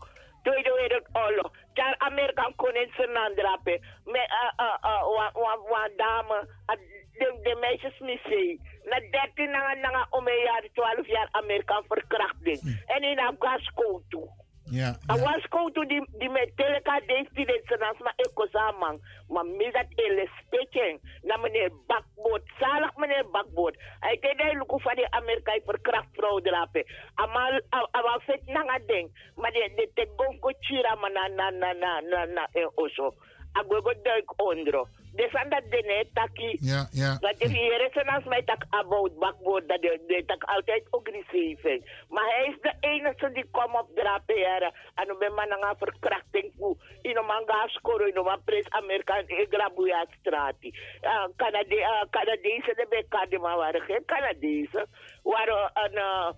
Tweede Wereldoorlog. Daar Amerikaan kon in zijn hand drapen. Met, uh, wa, wa, wa, dame, uh, de, de meisjesmuseum. Na 13 na, na, om een jaar, 12 jaar Amerikaan verkrachting. En in Afghanistan toe. Ja. I was going to the the meteleka de students na ma ekosamang ma misat ele speaking na meneer Bakboot zalig meneer Bakboot hij deed hij luku van de Amerika verkracht vrouw drapen amal awa fet na nga ding maar de de te gongo chira na na na na na na e oso. Agogo duik ondro desan dat de net taki Ja, ja. dat de als mij tak about bakboord dat de, de tak altijd agressief is. Maar hij is de enige die komt op drapen heren. En dan ben man een verkrachting voor. In een man gaat scoren, in een pres Amerika in Grabuya straat. Uh, Canade, uh, Canadezen, de bekende maar waren geen Canadezen. Waren een, uh,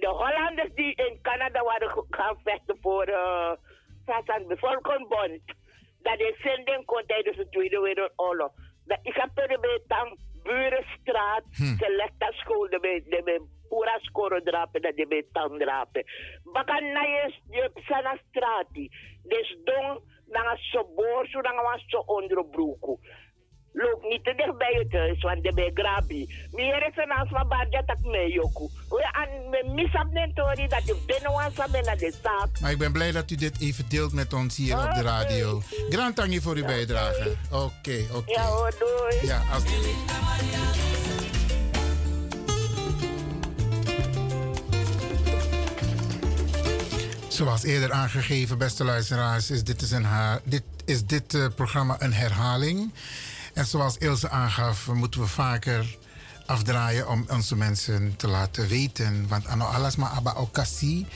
de Hollanders die in Canada waren gaan vechten voor uh, de Volkenbond dat de zending kon tijdens de Tweede Wereldoorlog. Dat ik heb er bij Tang Burenstraat, Hm. selecta school, de bij de bij pura score drapen, dat de bij Tang drapen. Bakan na je je sana strati, dus don na sobor, zo na was zo onder broeku. Loop niet te dicht bij het huis, want de bij grabi. Meer is een aansma barja tak me yoku. We aan me misap nentori dat je binnen was naar de zaak. Maar ik ben blij dat u dit even deelt met ons hier op de radio. Grand tangi voor uw bijdrage. Oké, oké. Ja hoor, doei. Ja, alsjeblieft. Zoals eerder aangegeven, beste luisteraars, is dit, is een dit, is dit eh, programma een herhaling. En zoals Ilse aangaf, moeten we vaker afdraaien om onze mensen te laten weten. Want ano alles maar aba occasie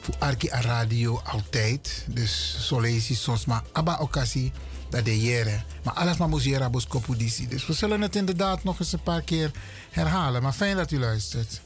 voor Arki a radio altijd. Dus je soms maar aba occasie dat de jere. Maar alles maar moet je rabos kopudisi. Dus we zullen het inderdaad nog eens een paar keer herhalen. Maar fijn dat u luistert.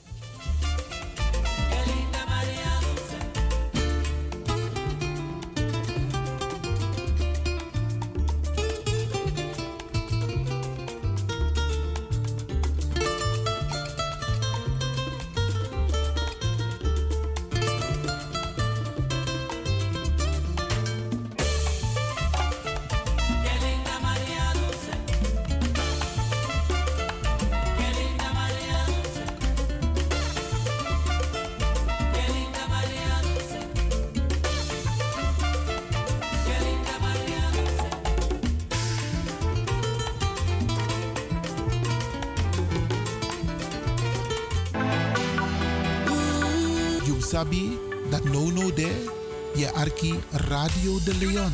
Radio de Leon.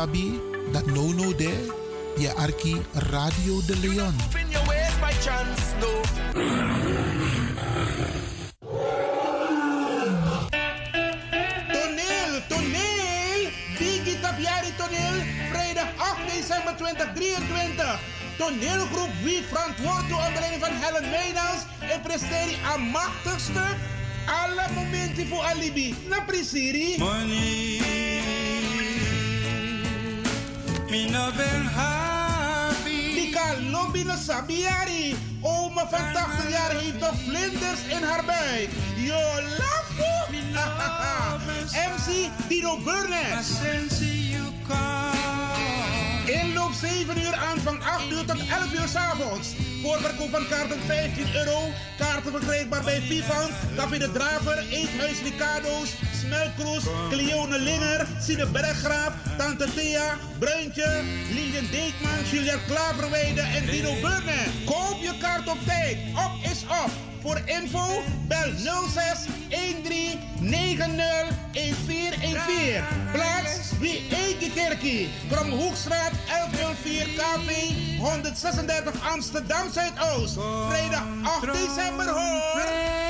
Sabi dat no no de je arki Radio de Leon. Toneel, toneel! Biggie Tapiari Toneel, vrijdag 8 december 2023. Toneelgroep Wie verantwoord onder leiding van Helen Meijnans en presteert een machtig stuk. Alle momenten voor alibi. Na prisiri. Money, me no ben happy. Lobby no sabiari. Oma van 80 jaar heeft nog vlinders in haar buik. Yo, lafo! MC Dino Burnett. Inloop 7 uur aan van 8 uur tot 11 uur s avonds. Voorverkoop van kaarten 15 euro. Kaarten verkrijgbaar bij Vivant, Café de Draver, Eethuis Ricardo's, Smelkroes, Cleone Linger, Sine Berggraaf, Tante Thea, Bruintje, Lilian Deekman, Julia Klaverweide en Dino Burnett. Koop je kaart op tijd. Op is op. Voor info bel 06 13 90 1414. Plaats wie Eetje Kerkie. Kromhoekstraat 1104 KV 136 Amsterdam Zuidoost. Vrijdag 8 december hoor.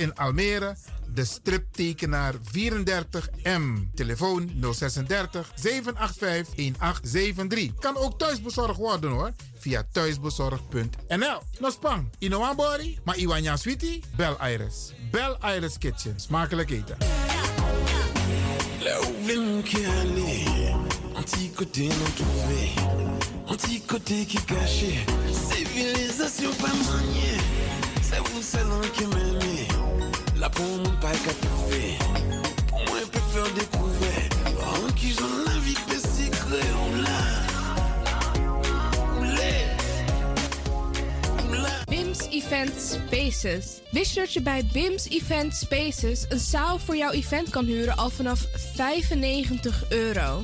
in Almere, de striptekenaar 34M. Telefoon 036 785 1873. Kan ook thuisbezorgd worden hoor. Via thuisbezorgd.nl. Nospang, Inoambori, maar Iwanya Sweetie? Bel Iris. Bel Iris Kitchen. Smakelijk eten. Côté non trouvé, un petit côté qui caché, civilisation pas maniée, c'est vous seul qui m'aimez, là pour mon pas qu'à trouver, pour moi peut faire découvrir, en qui j'en la l'a, on l'est. BIMS Event Spaces. Wist je dat je bij BIMS Event Spaces een zaal voor jouw event kan huren al vanaf 95 euro?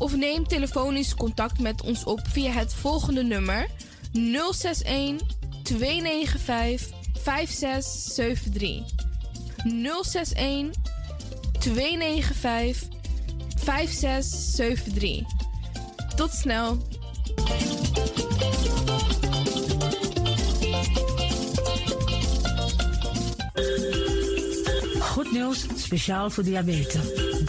of neem telefonisch contact met ons op via het volgende nummer 061 295 5673. 061 295 5673. Tot snel. Goed nieuws, speciaal voor diabetes.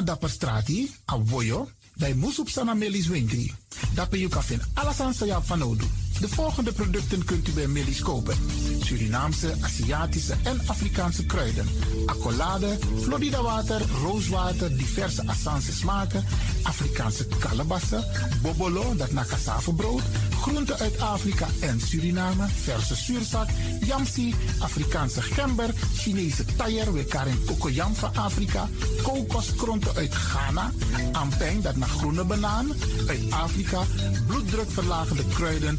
Tego na dapper strati, a voyo, bij Moesop Sana Melis Winkri. Kan vinden alles aan sa van nodig. De volgende producten kunt u bij Millie's kopen. Surinaamse, Aziatische en Afrikaanse kruiden. Accolade, Florida water, rooswater, diverse Assange smaken. Afrikaanse kalebassen, bobolo, dat na brood. Groenten uit Afrika en Suriname, verse zuurzak, yamsi, Afrikaanse gember, Chinese taier, we karin kokoyam van Afrika. Kokoskronten uit Ghana, ampeng, dat naar groene banaan, uit Afrika. Bloeddrukverlagende kruiden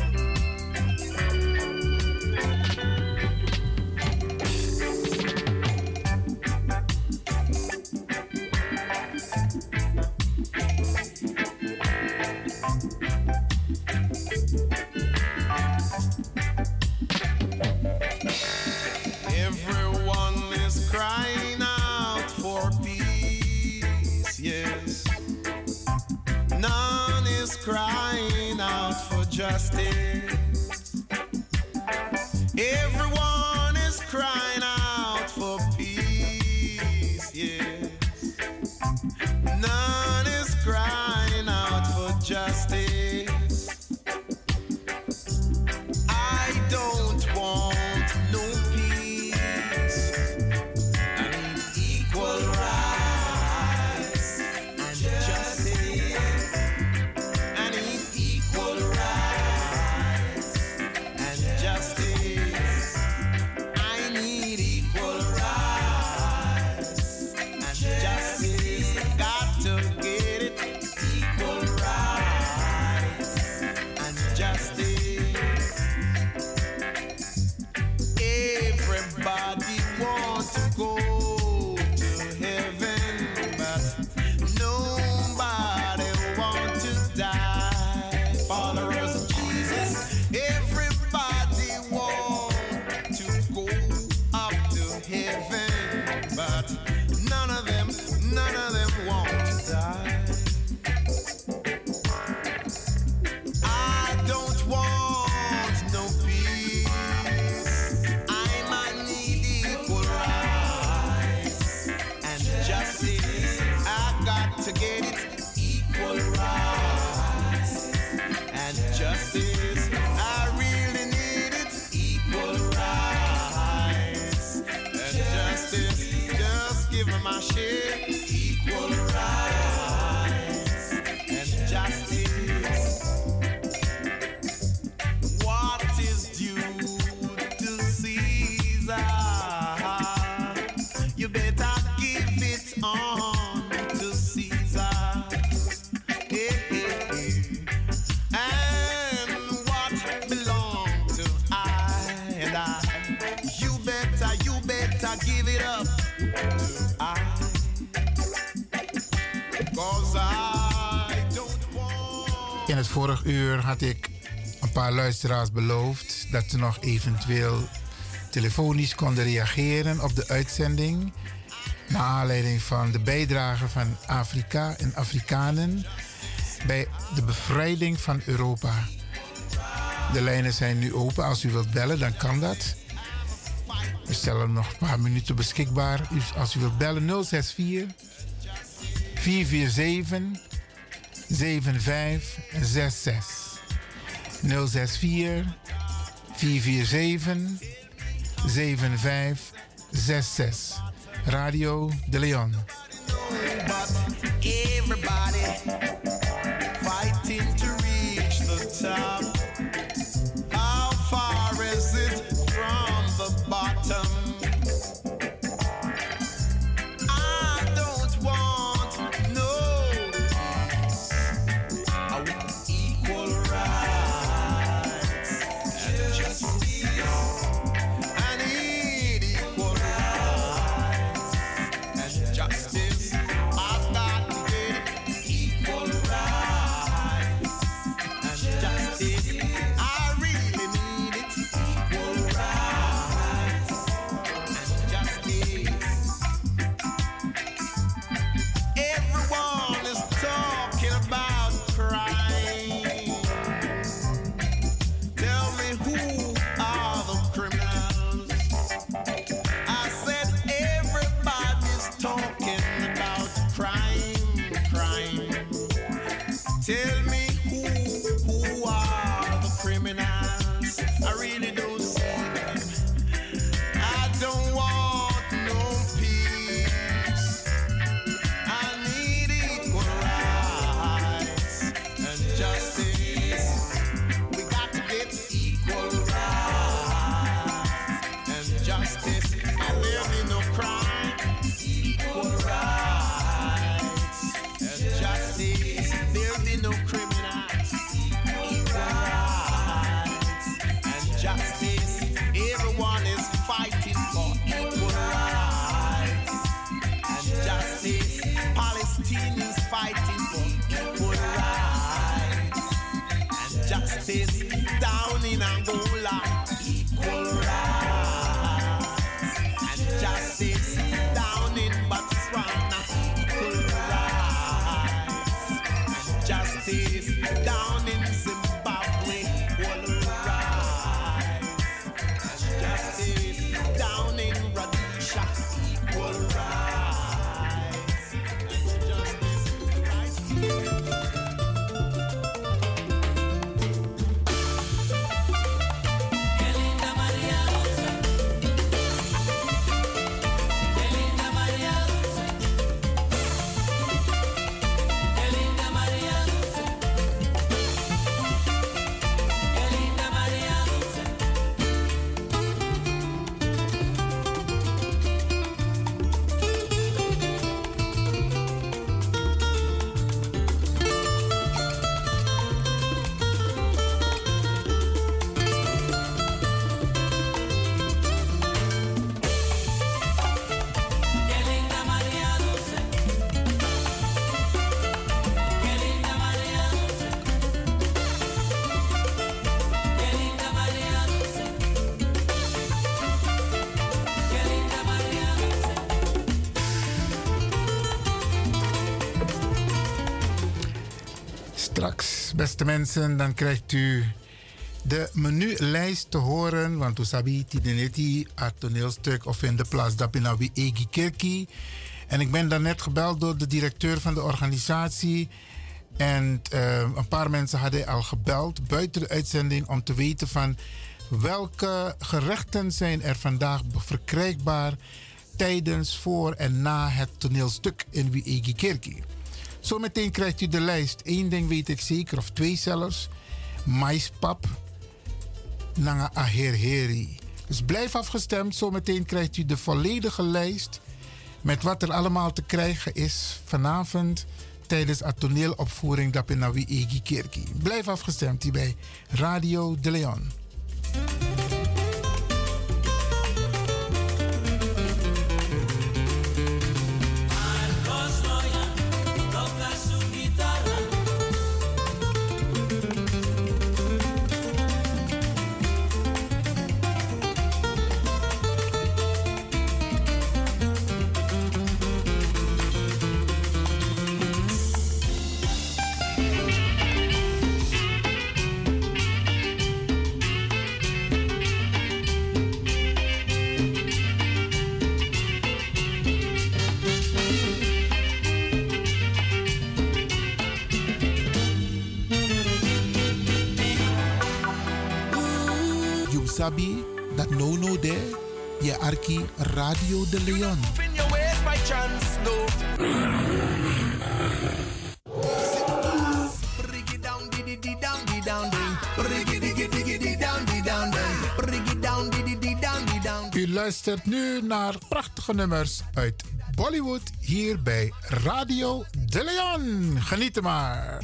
For paar luisteraars beloofd dat ze nog eventueel telefonisch konden reageren op de uitzending. Naar aanleiding van de bijdrage van Afrika en Afrikanen bij de bevrijding van Europa. De lijnen zijn nu open. Als u wilt bellen, dan kan dat. We stellen nog een paar minuten beschikbaar. Als u wilt bellen 064 447 7566. 064 447 7566. Radio De Leon. everybody beste mensen, dan krijgt u de menulijst te horen. Want u sabi tideneti het toneelstuk of in de plaats Dapinawi Egi Kirki. En ik ben daarnet gebeld door de directeur van de organisatie. En eh, een paar mensen hadden al gebeld buiten de uitzending om te weten van welke gerechten zijn er vandaag verkrijgbaar tijdens, voor en na het toneelstuk in Wiegi Kirki. Zometeen krijgt u de lijst. Eén ding weet ik zeker, of twee zelfs. Maispap. Nanga Aherheri. Dus blijf afgestemd. Zometeen krijgt u de volledige lijst. Met wat er allemaal te krijgen is vanavond tijdens de toneelopvoering Dapinawi Egi Kirki. Blijf afgestemd hier bij Radio De Leon. Down, dee down. U luistert nu naar prachtige nummers uit Bollywood hier bij Radio De Leon. Geniet er maar.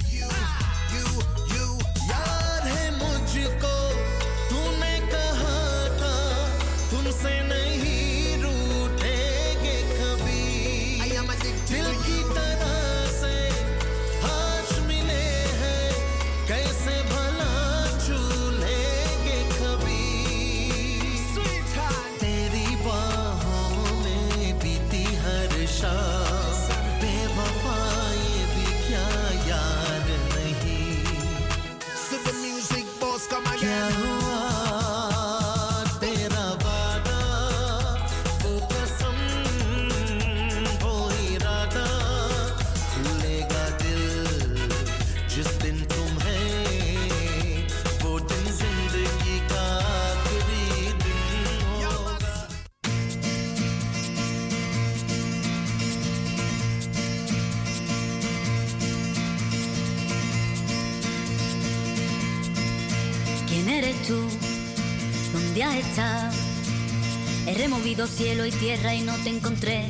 ¿Dónde has estado? He removido cielo y tierra y no te encontré.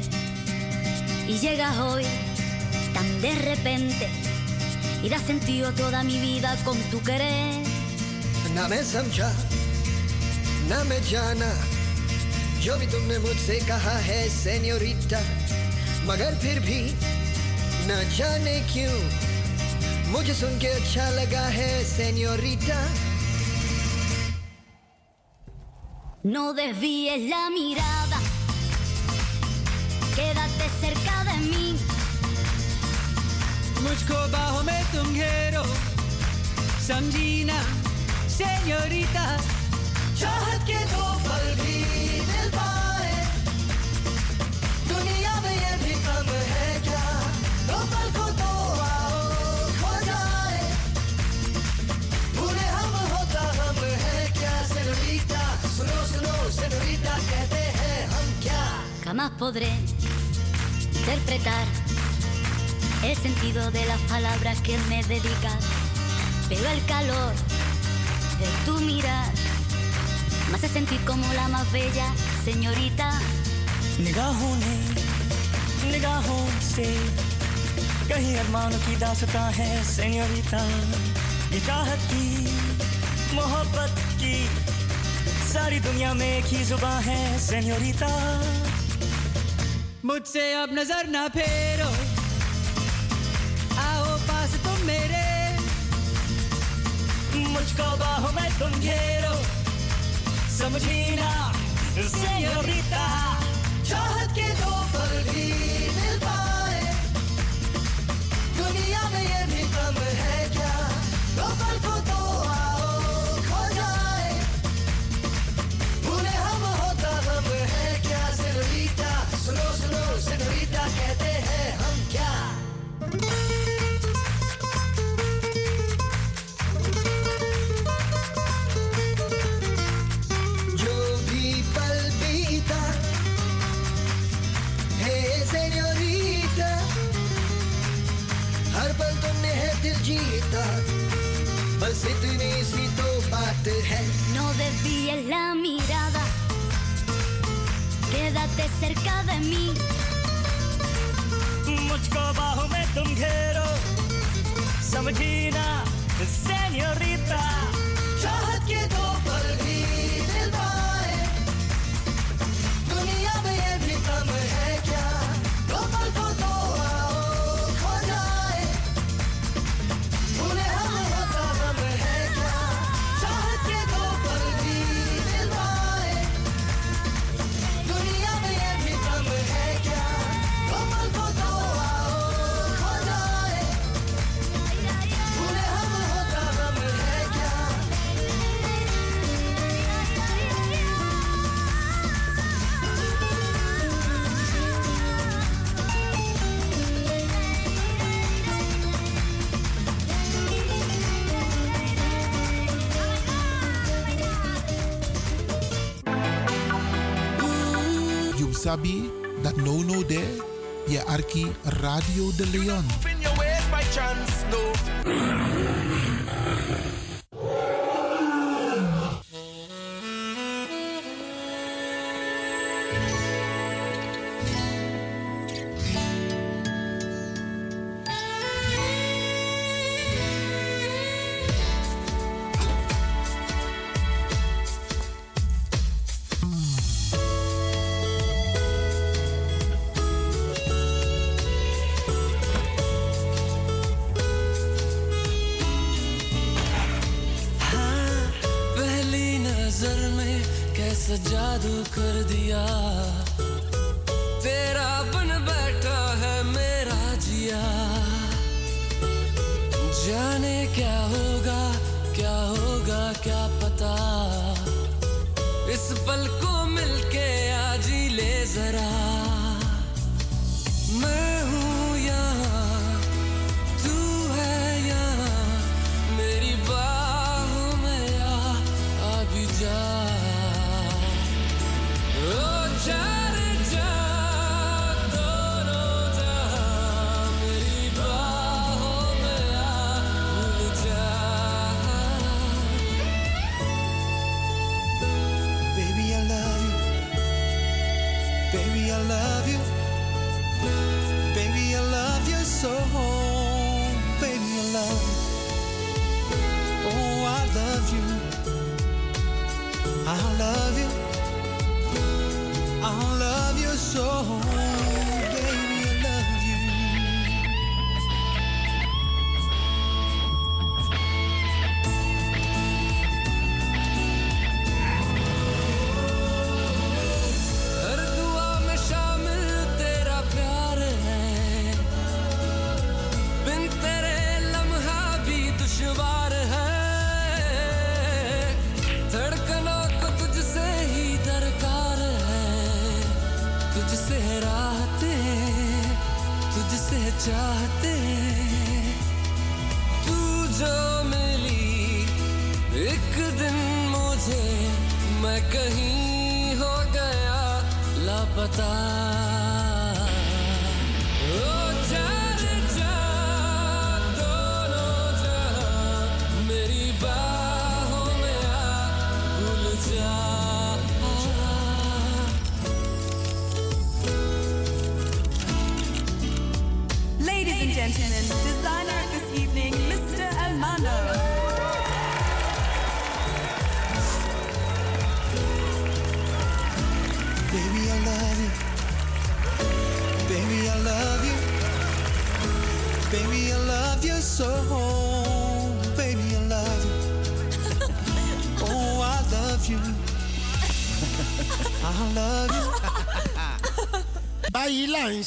Y llegas hoy tan de repente y das sentido toda mi vida con tu querer. ना मैं समझा ना मैं जाना जो भी तुमने मुझसे कहा है सेन्योरिटा मगर फिर भी न जाने क्यों मुझे सुन के अच्छा लगा है senorita No desvíes la mirada, quédate cerca de mí. मुझको बाहों में तुम घेरो समझी ना सेñorita चाहत के दो पल भी दिल पाए Jamás podré interpretar el sentido de las palabras que me dedicas, pero el calor de tu mirar me hace sentir como la más bella señorita. निगाहों ने निगाहों से कहीं अरमानों की दासता है सेñorita ये चाहत की मोहब्बत की सारी दुनिया में एक ही जुबान है सेñorita मुझसे अब नज़र ना फेरो। आओ पास तुम मेरे। मुझको बाहों में तुम घेरो। समझी ना सेñorita चाहत के दो पल भी मिल पाए। दुनिया में ये भी कम है क्या? दो पल को तो No desvíes la mirada, quédate cerca de mí. मुझको बाहों में तुम घेरो समझी ना सेñorita चाहत के दो पल भी sabi that no no there, arki Radio De Leon.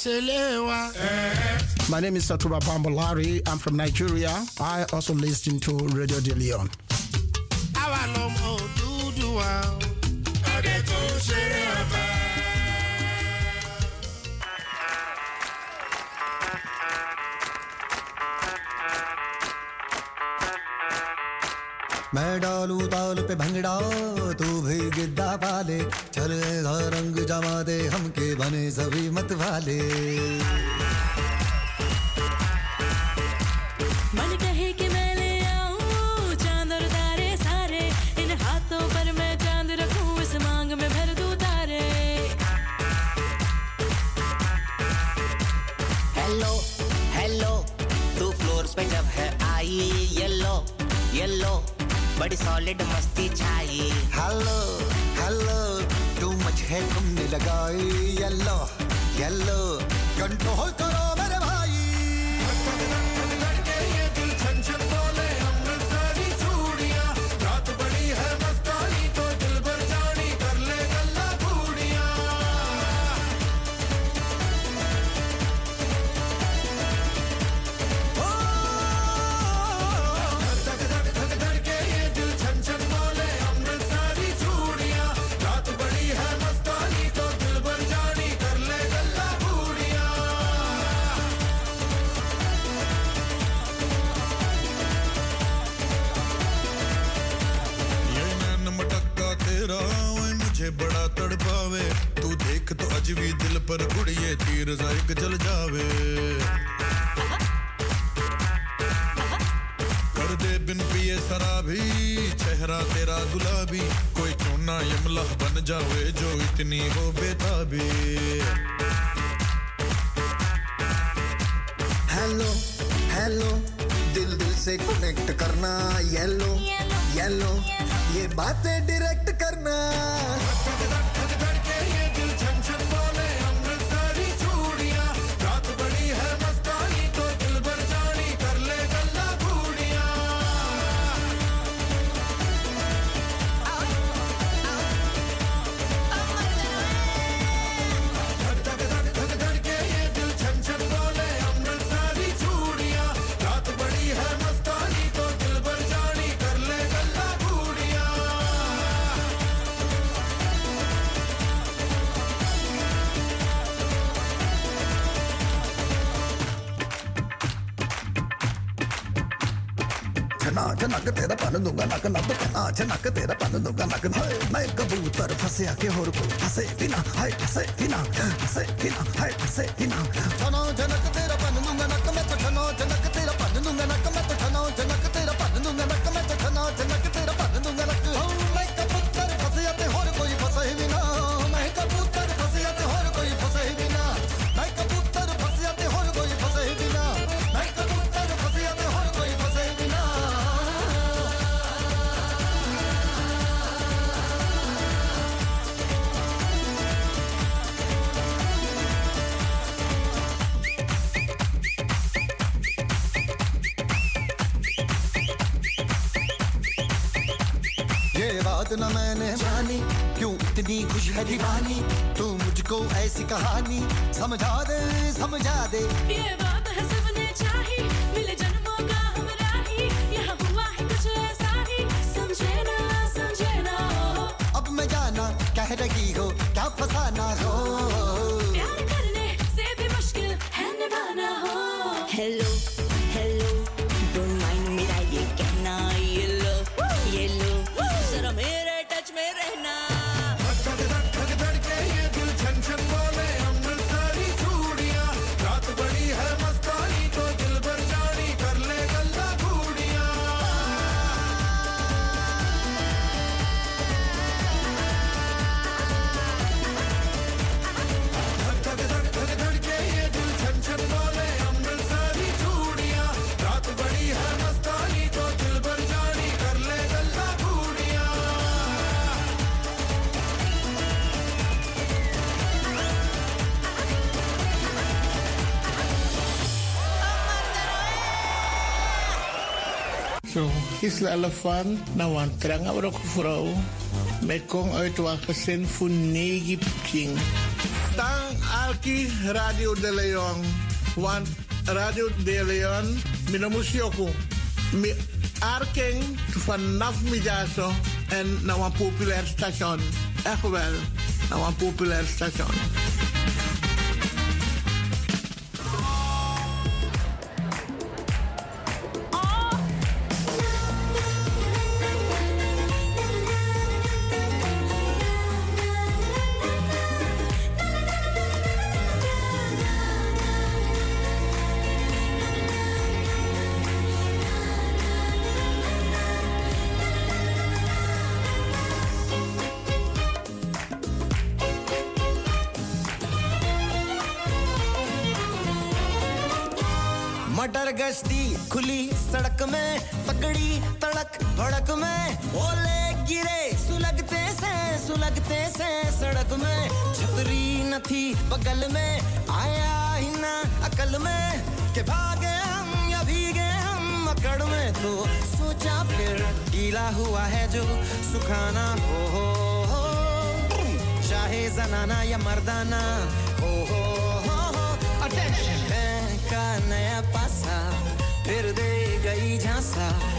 My name is Satuba Bambolari. I'm from Nigeria. I also listen to Radio De Leon. ಹೊರಕು न मैंने जानी। क्यों इतनी खुश है दीवानी? तू मुझको ऐसी कहानी समझा दे समझा दे। ये बात है सबने चाही। is elefant nou, na wan trang abrok vrouw. Met kong uit wa gezin voor negi king. Tang alki Radio de Leon. Want Radio de Leon minamusioko. Mi arking vanaf midaso en na een populair station. Echt wel, na een populair station. मर्दाना, या मर्दाना। हो हो हो हो। अटेंशन का नया पासा? फिर दे गई झांसा।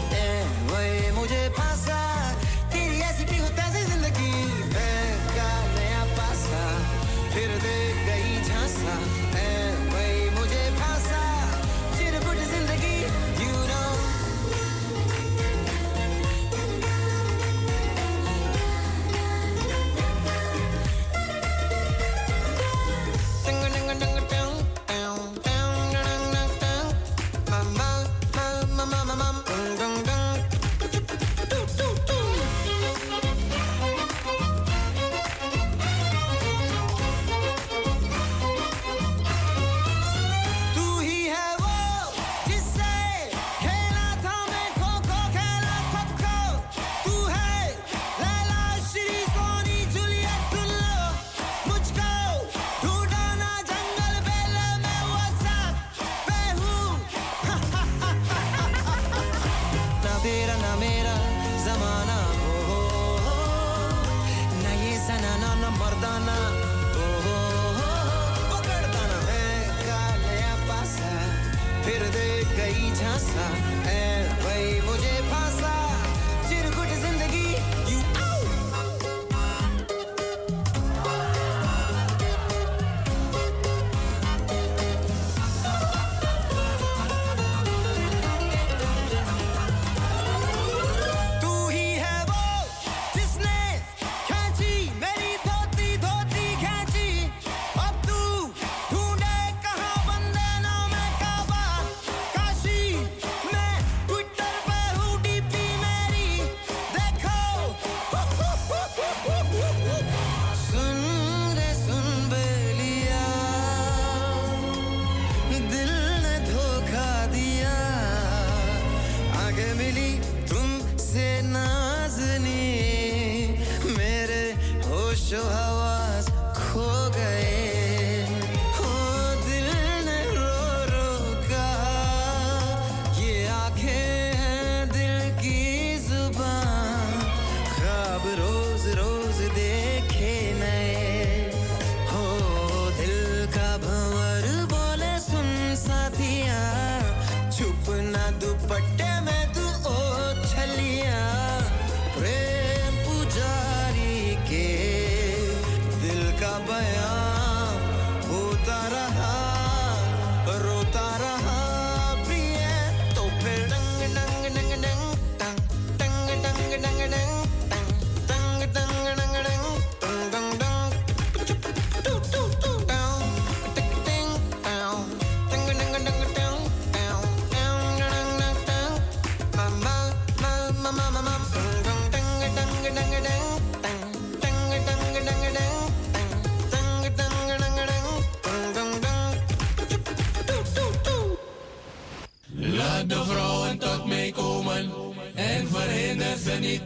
ze niet.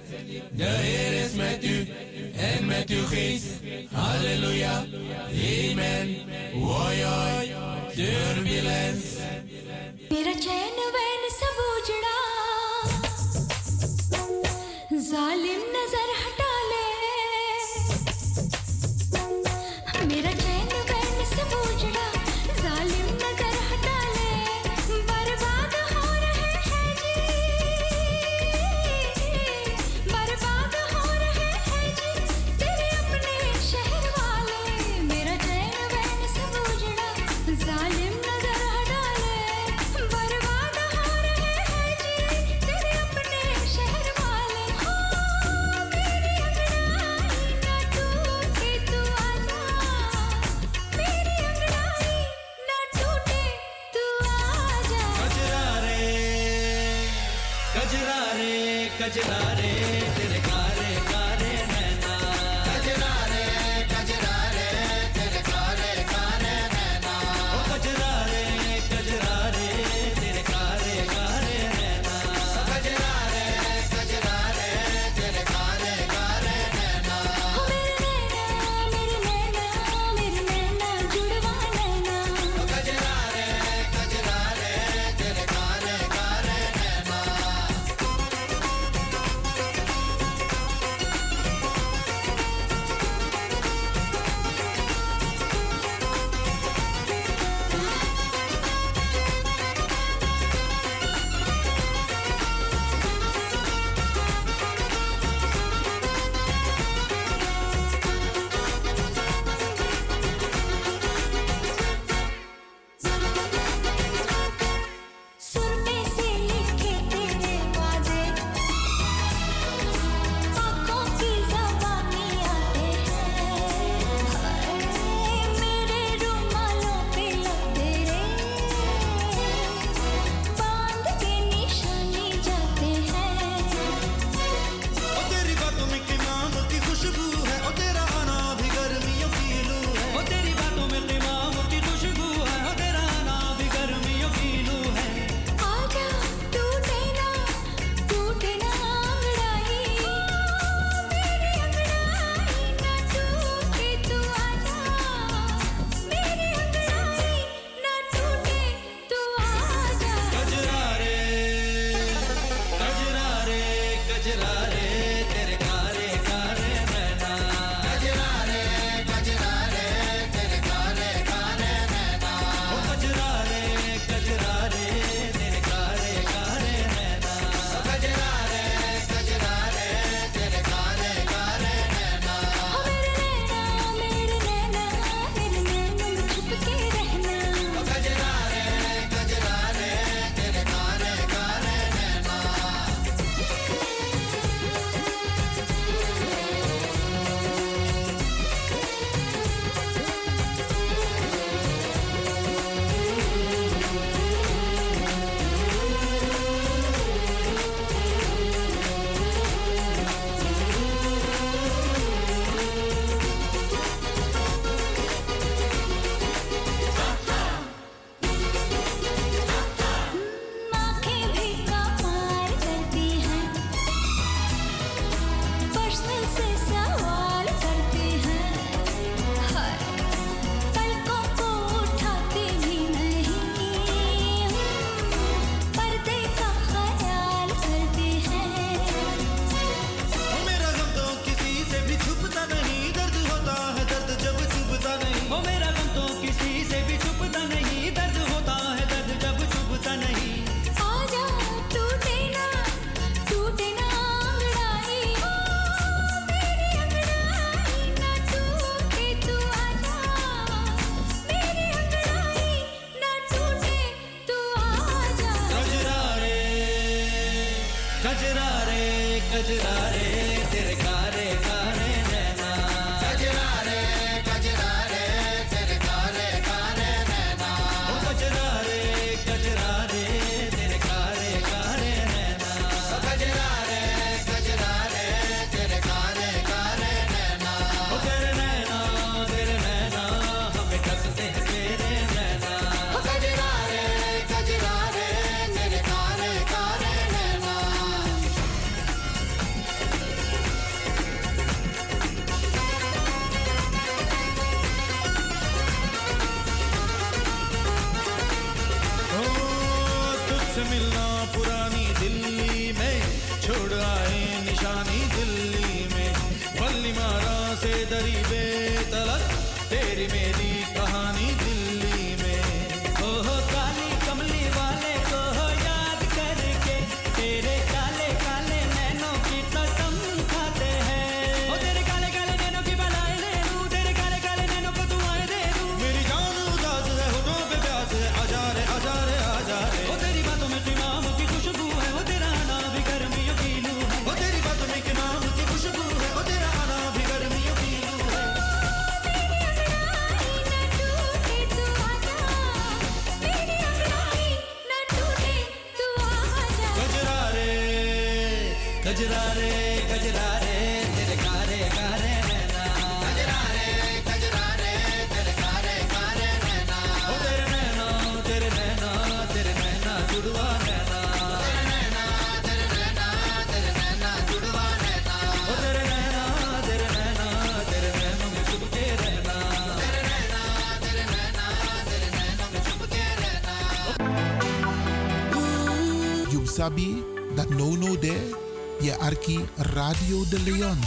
De Heer is met u en met uw geest. Halleluja, amen. Wooi, turbulence. कजरा रे Arki Radio de Leon.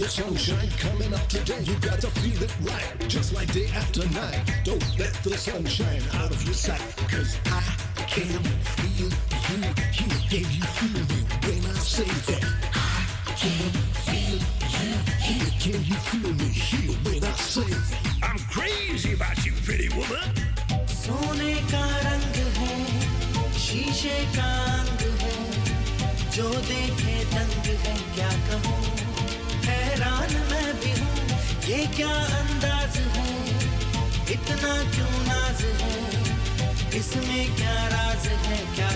the sunshine coming up today. You gotta feel it right, just like day after night. Don't let the sunshine out of your sight, cause I can feel you. You, yeah, you feel me when I say that. I can क्या अंदाज हूँ? इतना क्यों नाज है? इसमें क्या राज है? क्या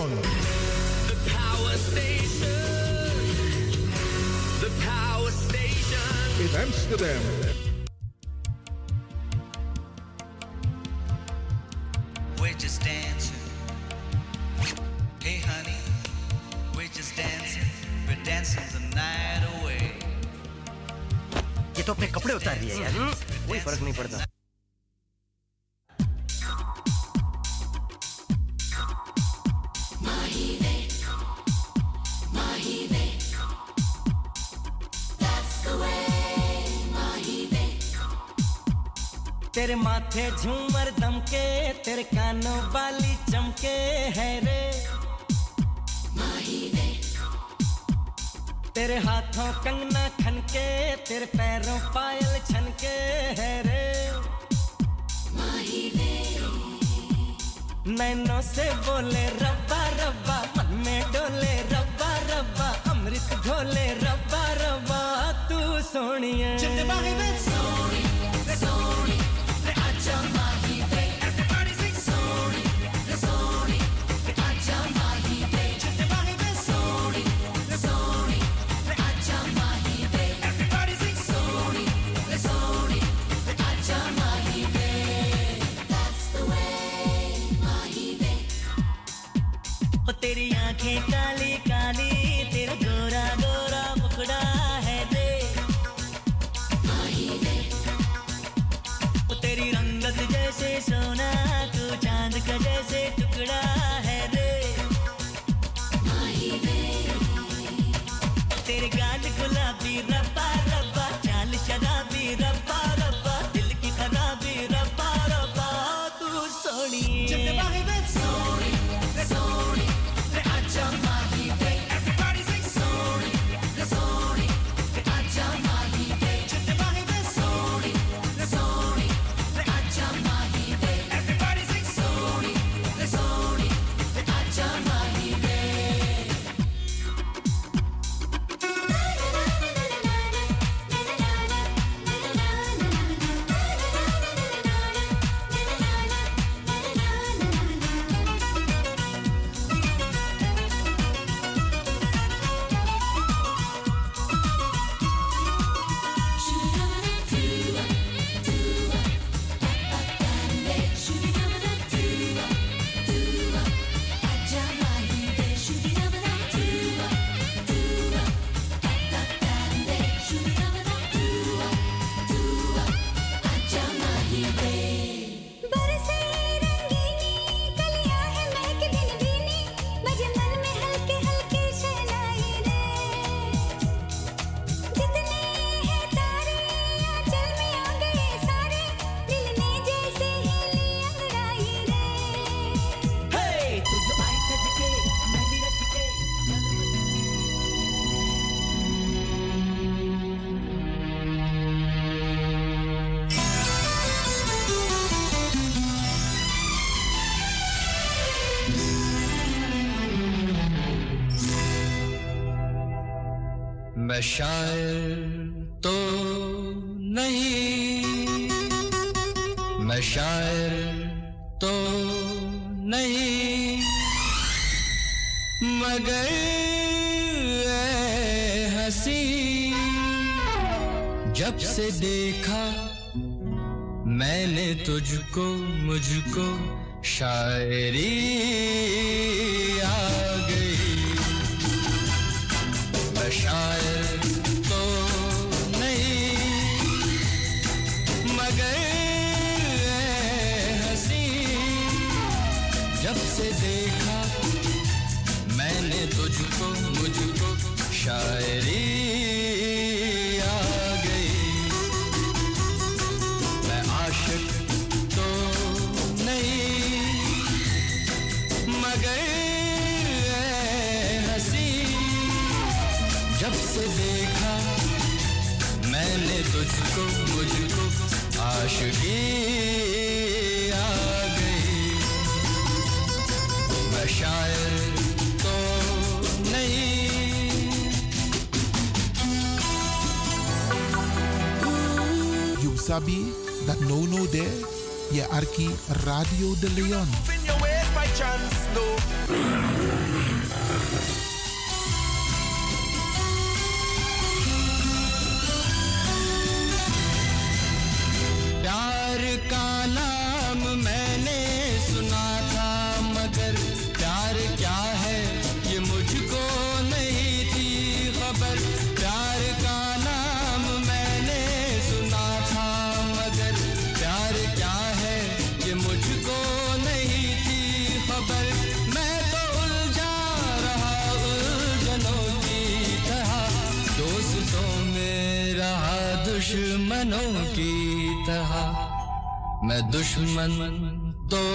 Pasión. तेरे माथे झूमर दमके तेरे कानों वाली चमके है रे। तेरे हाथों कंगना खनके, तेरे पैरों पायल छनके है रे। नैनों से बोले मैं शायर तो नहीं। मैं शायर तो नहीं। मगर हसी जब से देखा मैंने तुझको मुझको शायरी Radio de León. दुश्मन तो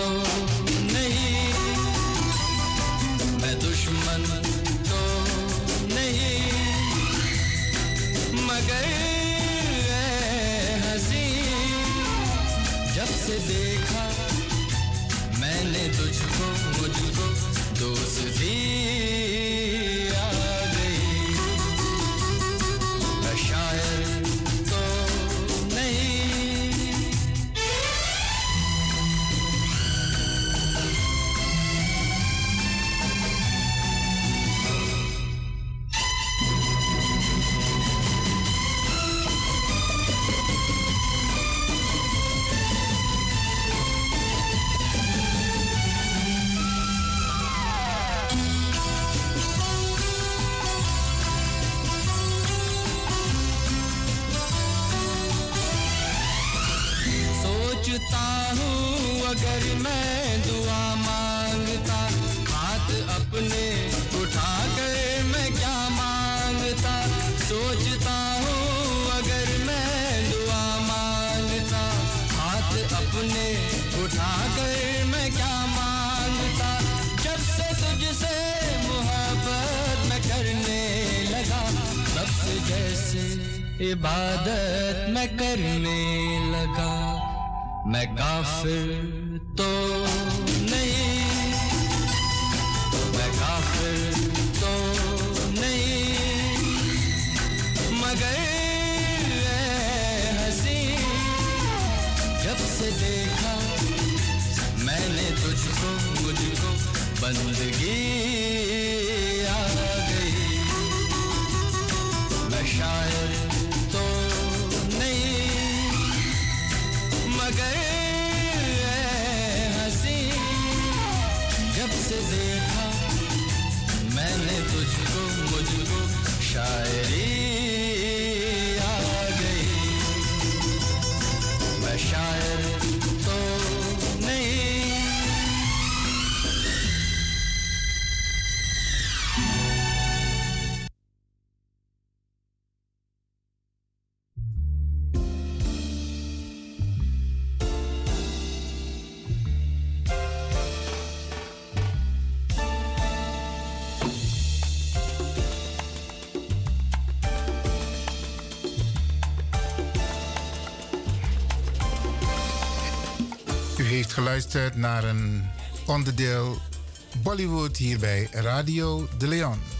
heeft geluisterd naar een onderdeel Bollywood hier bij Radio De Leon.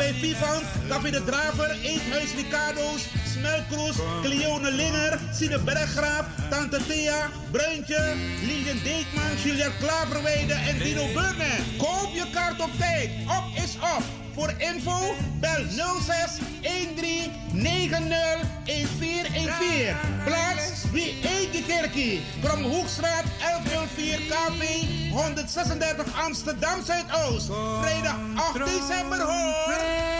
Bij Vivant, Café de Draver, Eethuis Ricardo's, Smelkroes, Cleone Linger, Sine Berggraaf, Tante Thea, Bruintje, Lilian Deekman, Juliette Klaverweide en Dino Burnett. Koop je kaart op tijd. Op is op. Voor info bel 06 13 90 1414. Plaats wie eet die kerkie? Krom Hoekstraat 1104 KV 136 Amsterdam Zuidoost. Vrijdag 8 december hoor.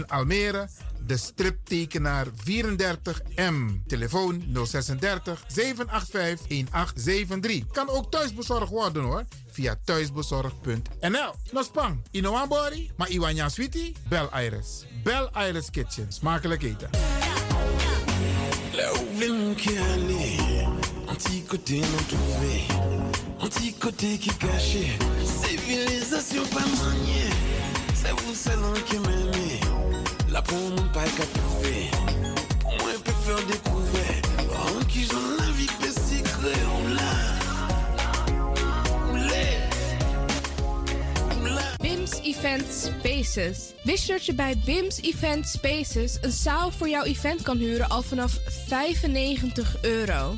Almere, de striptekenaar 34M. Telefoon 036 785 1873. Kan ook thuisbezorgd worden hoor. Via thuisbezorgd.nl. No spang, Inoambori, maar Iwanya Sweetie? Bel Iris. Bel Iris Kitchen. Smakelijk eten. Civilisation pas maniée, c'est vous seul qui m'aimez, pour mon pas qu'à trouver, pour moi peut faire découvrir, en la vie l'a, BIMS Event Spaces. Wist dat je bij BIMS Event Spaces een zaal voor jouw event kan huren al vanaf 95 euro?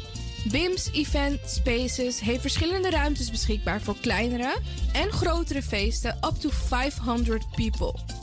BIMS Event Spaces heeft verschillende ruimtes beschikbaar voor kleinere en grotere feesten up to 500 people.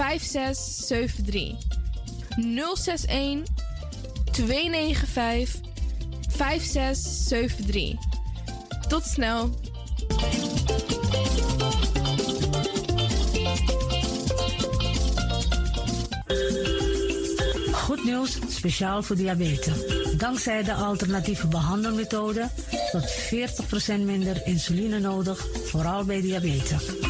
5673. 061 295 5673. Tot snel. Goed nieuws, speciaal voor diabetes. Dankzij de alternatieve behandelmethode tot 40% minder insuline nodig, vooral bij diabetes.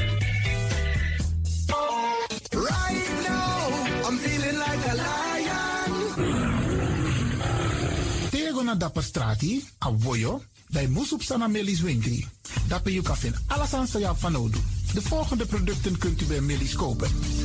Right now, I'm feeling like a lion. Tego na dapper strati, a voyo, bij Moesop Sana Melis Winkri. Dapper you kan vinden alles aan van nodu. De volgende producten kunt u bij Melis kopen.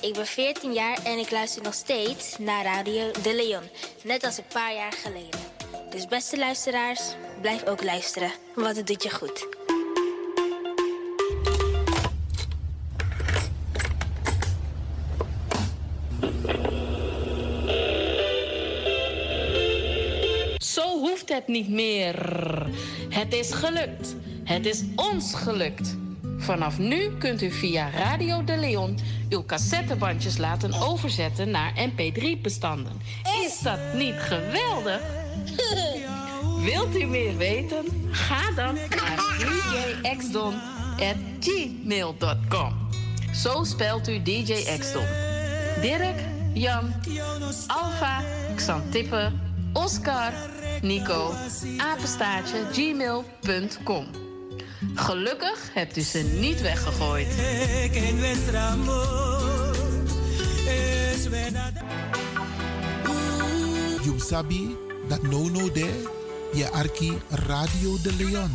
Ik ben 14 jaar en ik luister nog steeds naar Radio De Leon. Net als een paar jaar geleden. Dus beste luisteraars, blijf ook luisteren, want het doet je goed. Zo hoeft het niet meer. Het is gelukt. Het is ons gelukt. Vanaf nu kunt u via Radio de Leon uw cassettebandjes laten overzetten naar mp3-bestanden. Is dat niet geweldig? Wilt u meer weten? Ga dan naar djxdon.gmail.com. Zo spelt u DJ Xdon. Dirk, Jan, Alfa, Xantippe, Oscar, Nico, apenstaartje, gmail.com. Gelukkig hebt u ze niet weggegooid. You sabi that no no there, je arki Radio de Leon.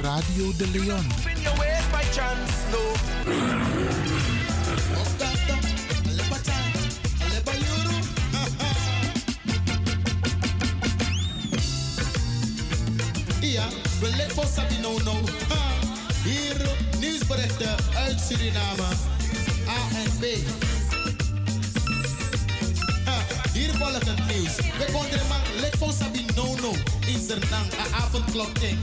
Radio de Leon. Ja, we let voor Sabino no. Hier nieuwsberichten uit Suriname. ANP. Ha, Hier volgt het nieuws. We konden man let voor Sabino no. In Zernang, een avondklok ding.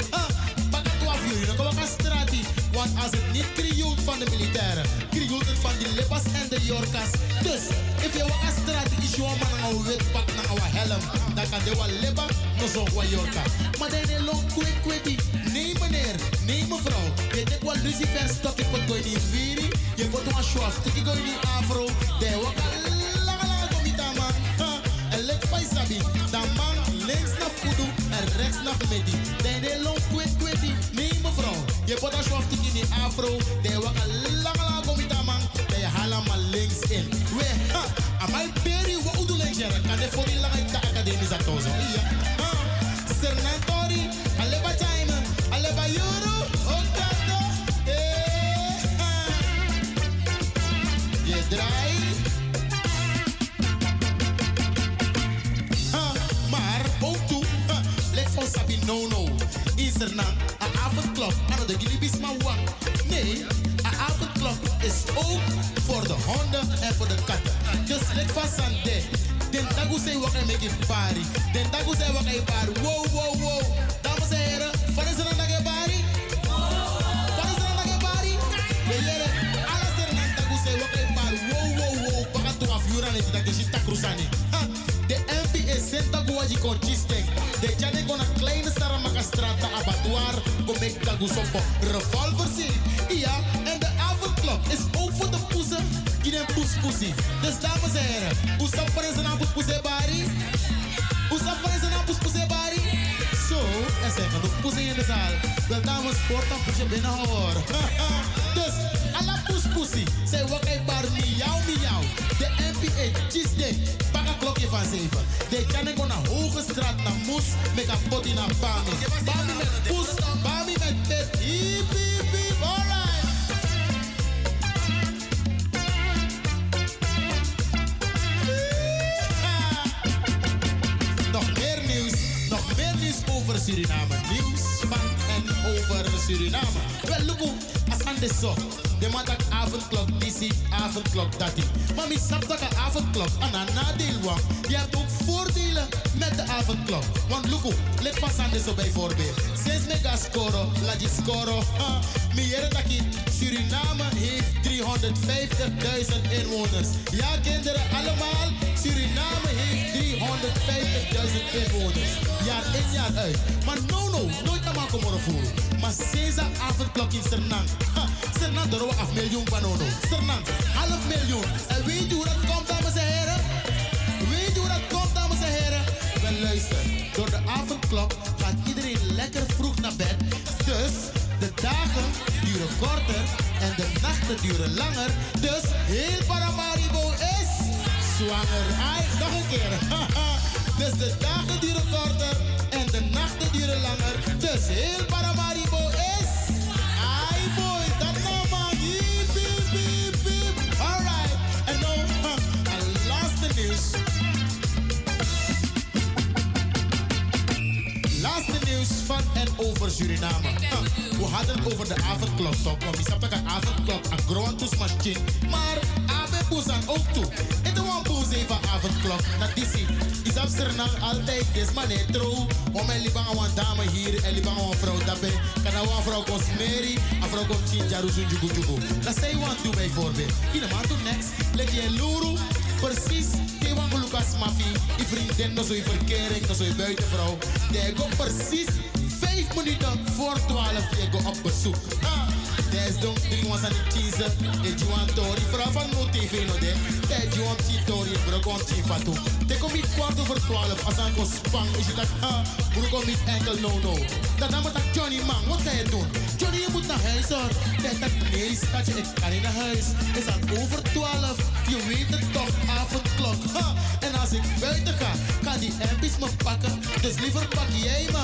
Pak het 12 uur, dan komen we straat. Want als het niet krioelt van de militairen, krioelt het van die lippers en de jorkas. Dus, if je wat straat is je man een wit pak een helm, dan kan je wat lippa, no zo wat jorka. Maar dan is long quick quickie. Nee meneer, nee mevrouw. Je denkt wat Lucifer stok ik wat gooi niet viri. Je wordt een schwaf, ik gooi niet afro. De waka lange lange komita man. Ha, En let bij sabi, dan man links naar kudu en rechts naar midi. Dan is long je pot als in die afro. de walk a lang lang om het amang. de halen maar links in. We, ha, amal peri wa udu links jera. Kan de voor die in de academie za tozo. Ja, ha, sernatori, aleba time, aleba euro, okado, eh, ha. Je draai. Ha, maar, ook toe, no no. Is er na wang. Nee, een avondklok is ook voor de honden en voor de katten. Dus let vast aan dit. Den dagu say wat hij make it party. Den dagu say wat hij party. Wow, wow, wow. Dames en heren, wat is er aan dat party? Wat is er aan dat party? De heren, alles er aan dagu say wat hij party. Wow, wow, wow. Dat je ta cruzani. De MP is senta guaji consistent. De jane gona kleine saramaka strata abattoir. Go make dagu sompo. Revolver zie. Ja, en de avondklok is voor de poezen. Die den poes poesie. Dus dames en heren, voor eens een aan poes poesie bari? Voor eens een aan poes poesie bari? Zo, er zijn genoeg poesie in de zaal. De dames sport een poesje binnenhouden. dus, poesie. Zij wakker bar miauw miauw. De cheese day. Pak een klokje van 7. De kan go naar Hoge Straat, naar Moes. Met een pot in een Bami. Bami met poes, Bami met pet. Hiep, hiep, hiep. Alright. Nog meer nieuws, nog meer nieuws over Suriname. Nieuws van en over Suriname. Wel, look hoe, als aan de zo. De man dat avondklok, die avondklok, dat die. Maar mi snap dat een avondklok aan een nadeel. Je hebt ook voordelen met de avondklok. Want hoe, let pas aan de zo bijvoorbeeld. Sinds mega scoren, laat je scoren. Jere dat je Suriname heeft 350.000 inwoners. Ja, kinderen, allemaal. Suriname heeft 350.000 inwoners. Jaar in, jaar uit. Maar no, no, nooit aan maken voor. Maar sinds de avondklok in Sernang. Ha, Sernang door we af miljoen banono. Sernang, half miljoen. En weet je hoe dat komt, dames en heren? Weet je hoe dat komt, dames en heren? Wel luister, door de avondklok gaat iedereen lekker vroeg naar bed. Dus de dagen duren korter en de nachten duren langer. Dus heel Paramaribo is zwanger. Ai, nog een keer. dus de dagen duren korter en de nachten duren langer. Dus heel Paramaribo is. Laatste nieuws. Van en over Suriname. We hadden het over de avondklok, toch? We snappen dat avondklok een grote machine. Maar Abe Boezan ook toe. Het is een boez even avondklok. Dat is het. Is Amsterdam altijd des man het trouw. Om een liban aan een dame hier en een vrouw daarbij. Kan nou een vrouw kost Mary, een vrouw komt Chinja Rusun Jugu. Dat zei je want doen bijvoorbeeld. In de maand toe next, leg je een luru. Precies, die van Lucas Maffie. Die vriendin, dat is je verkering, dat is je buitenvrouw. Die gaat precies vijf minuten voor twaalf je gaat op bezoek. Ah, Des dom drie was aan de cheese. De Juan Tori, vrouw van motief no de. De Juan Tori, bro, kon tien fatu. Te kom ik kwart over twaalf, als aan ko spang. Is je dat, ah, bro, kom niet enkel no no. Dan nam het Johnny man, wat ga je doen? Johnny, je moet naar huis hoor. Dat dat nee, schatje, ik kan niet naar huis. Is aan over twaalf, je weet het toch, avondklok. Ha. En als ik buiten ga, kan die MP's me pakken. Dus liever pak jij me.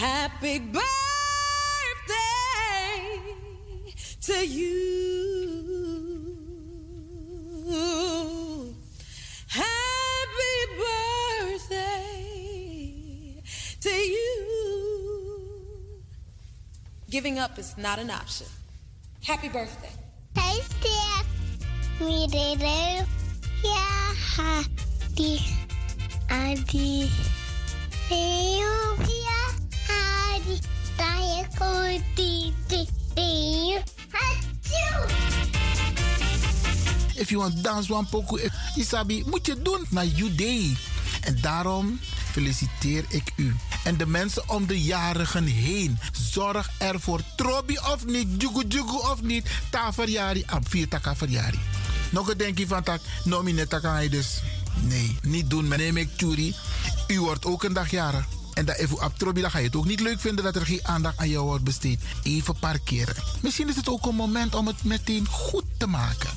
Happy birthday to you. Happy birthday to you. Giving up is not an option. Happy birthday. Hey, Steph. We did it. Yeah, happy. Adi. Eeuw, If you want dance one poco, Isabi, moet je doen naar you day. En daarom feliciteer ik u. En de mensen om de jarigen heen. Zorg ervoor. Trobi of niet, jugu jugu of niet. Ta verjari, ab vier taka verjari. Nog een denkje van tak, nomine taka dus. Nee, niet doen. Neem ik Tjuri. U wordt ook een dag jaren. En dat even abtrobi, dan ga je het ook niet leuk vinden dat er geen aandacht aan jou wordt besteed. Even parkeren. Misschien is het ook een moment om het meteen goed te maken.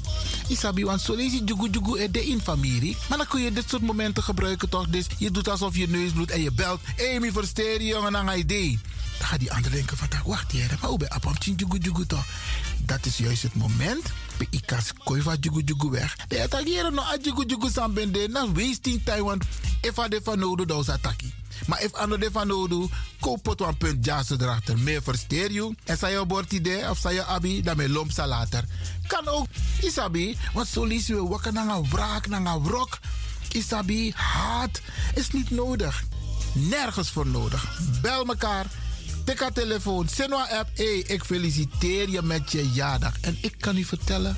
Isabi, want zo lees je jugu jugu er de in familie. Maar dan kun je dit soort momenten gebruiken toch? Dus je doet alsof je neus bloedt en je belt. Mi versteer je jongen aan idee. Dan gaat die ander denken van, wacht hier, maar hoe ben je jugu jugu toch? Dat is juist het moment. Pe ikas koiva jugu jugu weg. De attackeren no a jugu jugu sambende. Na wasting time, want if a de van nodig, dan attackie. Maar if ano de van nodig, koop het een punt erachter. Meer versteer je. En zei je bord idee of zei je abi, dan me lomp later. Kan ook, isabi, want zo lees je wakker naar een wraak, naar een wrok. Isabi, haat is niet nodig. Nergens voor nodig. Bel mekaar. Tik haar telefoon. Senwa app. Hey, ik feliciteer je met je jaardag. En ik kan u vertellen.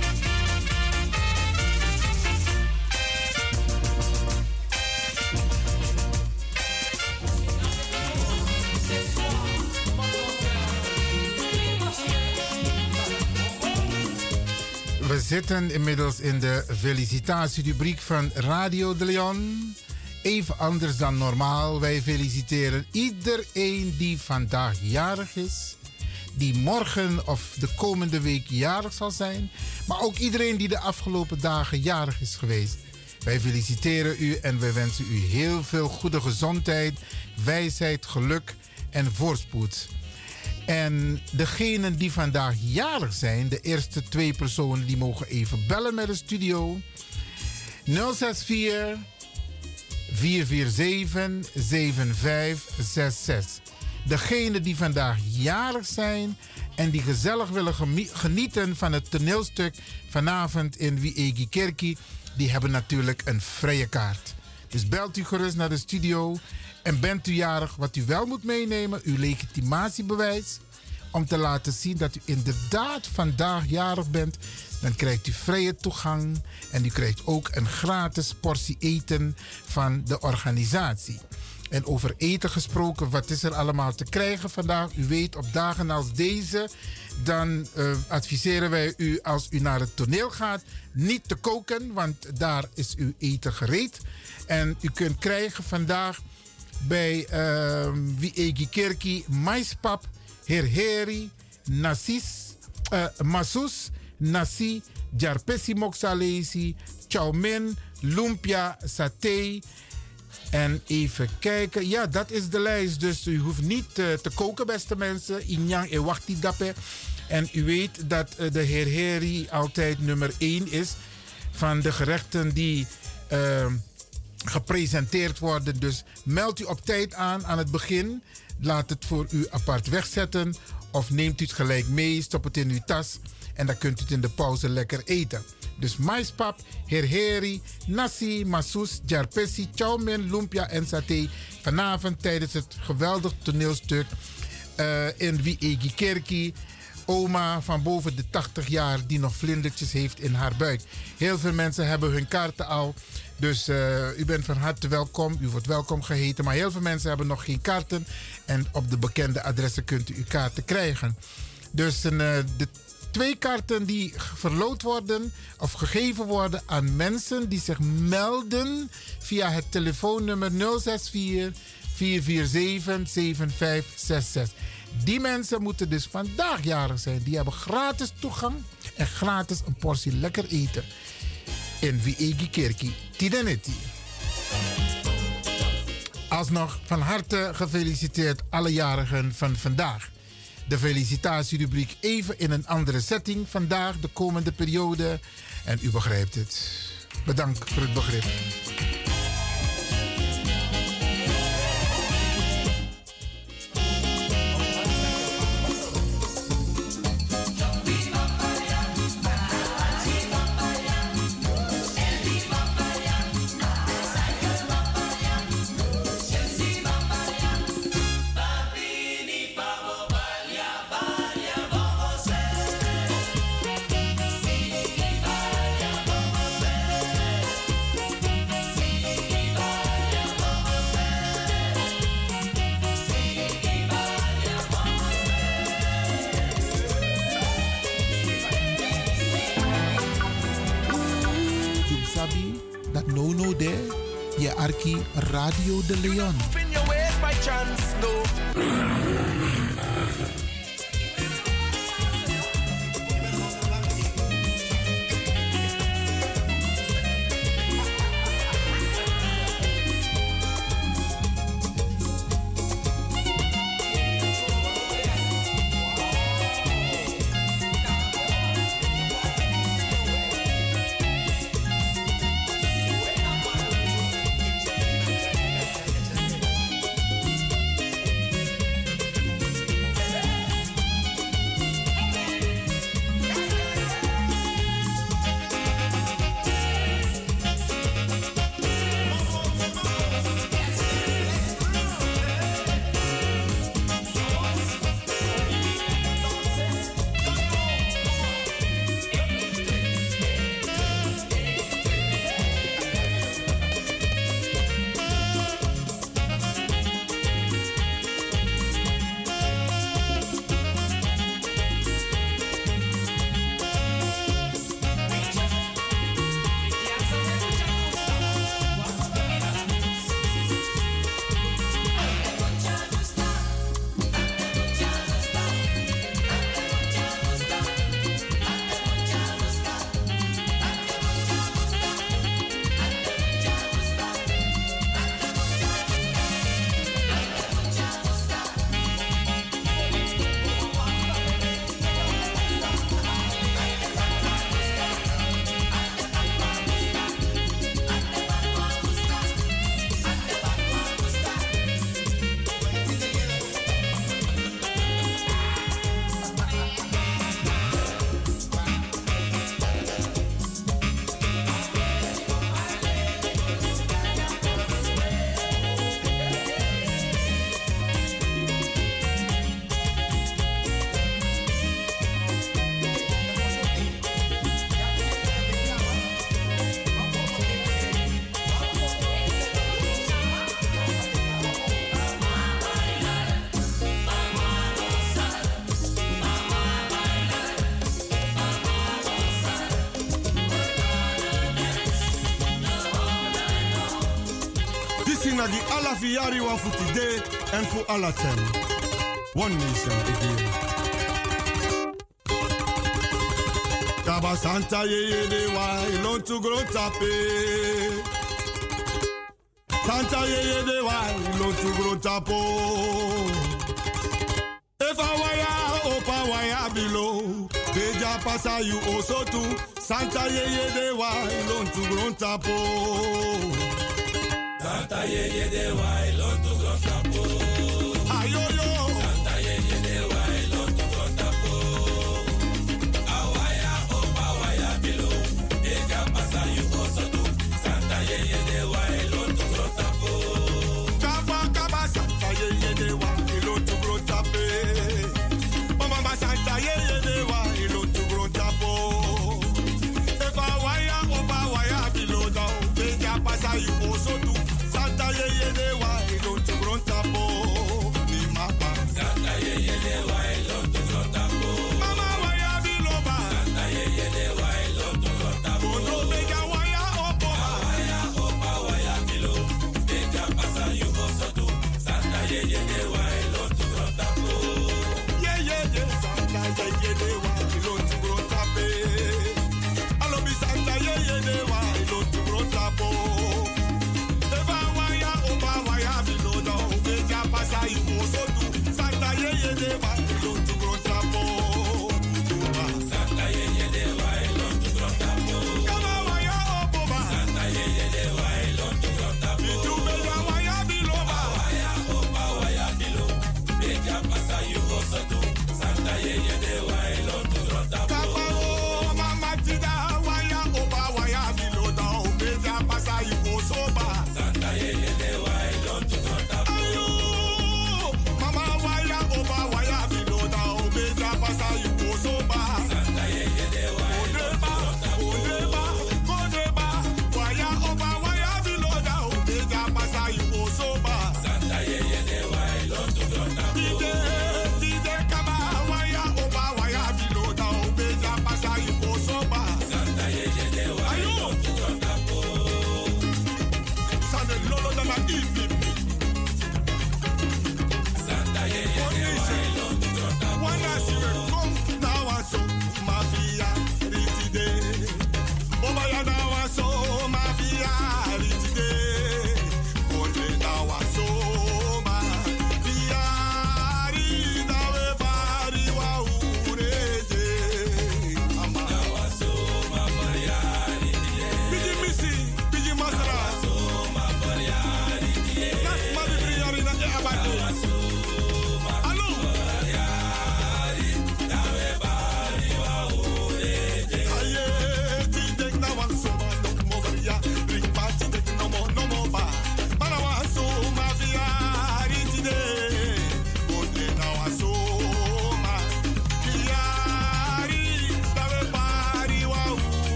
We zitten inmiddels in de felicitatierubriek van Radio de Leon. Even anders dan normaal. Wij feliciteren iedereen die vandaag jarig is. Die morgen of de komende week jarig zal zijn. Maar ook iedereen die de afgelopen dagen jarig is geweest. Wij feliciteren u en we wensen u heel veel goede gezondheid, wijsheid, geluk en voorspoed. En degenen die vandaag jarig zijn, de eerste twee personen, die mogen even bellen met de studio. 064 447 7566. Degenen die vandaag jarig zijn en die gezellig willen genieten van het toneelstuk vanavond in Wiegi Kerkie, die hebben natuurlijk een vrije kaart. Dus belt u gerust naar de studio en bent u jarig, wat u wel moet meenemen, uw legitimatiebewijs. Om te laten zien dat u inderdaad vandaag jarig bent. Dan krijgt u vrije toegang. En u krijgt ook een gratis portie eten van de organisatie. En over eten gesproken, wat is er allemaal te krijgen vandaag? U weet, op dagen als deze, dan uh, adviseren wij u als u naar het toneel gaat, niet te koken, want daar is uw eten gereed. En u kunt krijgen vandaag bij uh, Wiegi Kerkie maispap, herheri, nasis, uh, masus, nasi, jarpesi moxalesi, chow mein, lumpia, saté. En even kijken. Ja, dat is de lijst. Dus u hoeft niet uh, te koken, beste mensen. Inyang e wachti dape. En u weet dat uh, de heer Heri altijd nummer 1 is van de gerechten die uh, gepresenteerd worden. Dus meld u op tijd aan aan het begin. Laat het voor u apart wegzetten. Of neemt u het gelijk mee, stop het in uw tas. En dan kunt u het in de pauze lekker eten. Dus maispap, herheri, nasi, masus, jarpesi, chowmin, lumpia en saté. Vanavond tijdens het geweldig toneelstuk uh, in Wiegi Kerkie. Oma van boven de 80 jaar die nog vlindertjes heeft in haar buik. Heel veel mensen hebben hun kaarten al. Dus uh, u bent van harte welkom. U wordt welkom geheten. Maar heel veel mensen hebben nog geen kaarten. En op de bekende adressen kunt u uw kaarten krijgen. Dus uh, de twee kaarten die verloot worden of gegeven worden aan mensen die zich melden via het telefoonnummer 064 447 7566. Die mensen moeten dus vandaag jarig zijn. Die hebben gratis toegang en gratis een portie lekker eten. In Viegi Kerkie Tidenetti. Alsnog van harte gefeliciteerd alle jarigen van vandaag. De felicitatierubriek even in een andere setting vandaag, de komende periode. En u begrijpt het. Bedankt voor het begrip. Radio de Leon. Wan fu today and fu ala tem. One nation again. Kaba Santa ye de wa ilon tu gro tape. Santa ye de wa ilon tu gro tapo. If I waya opa waya below. Beja pasa you also too. Santa ye de wa ilon tu gro tapo. Santa ye ye de wa tu gro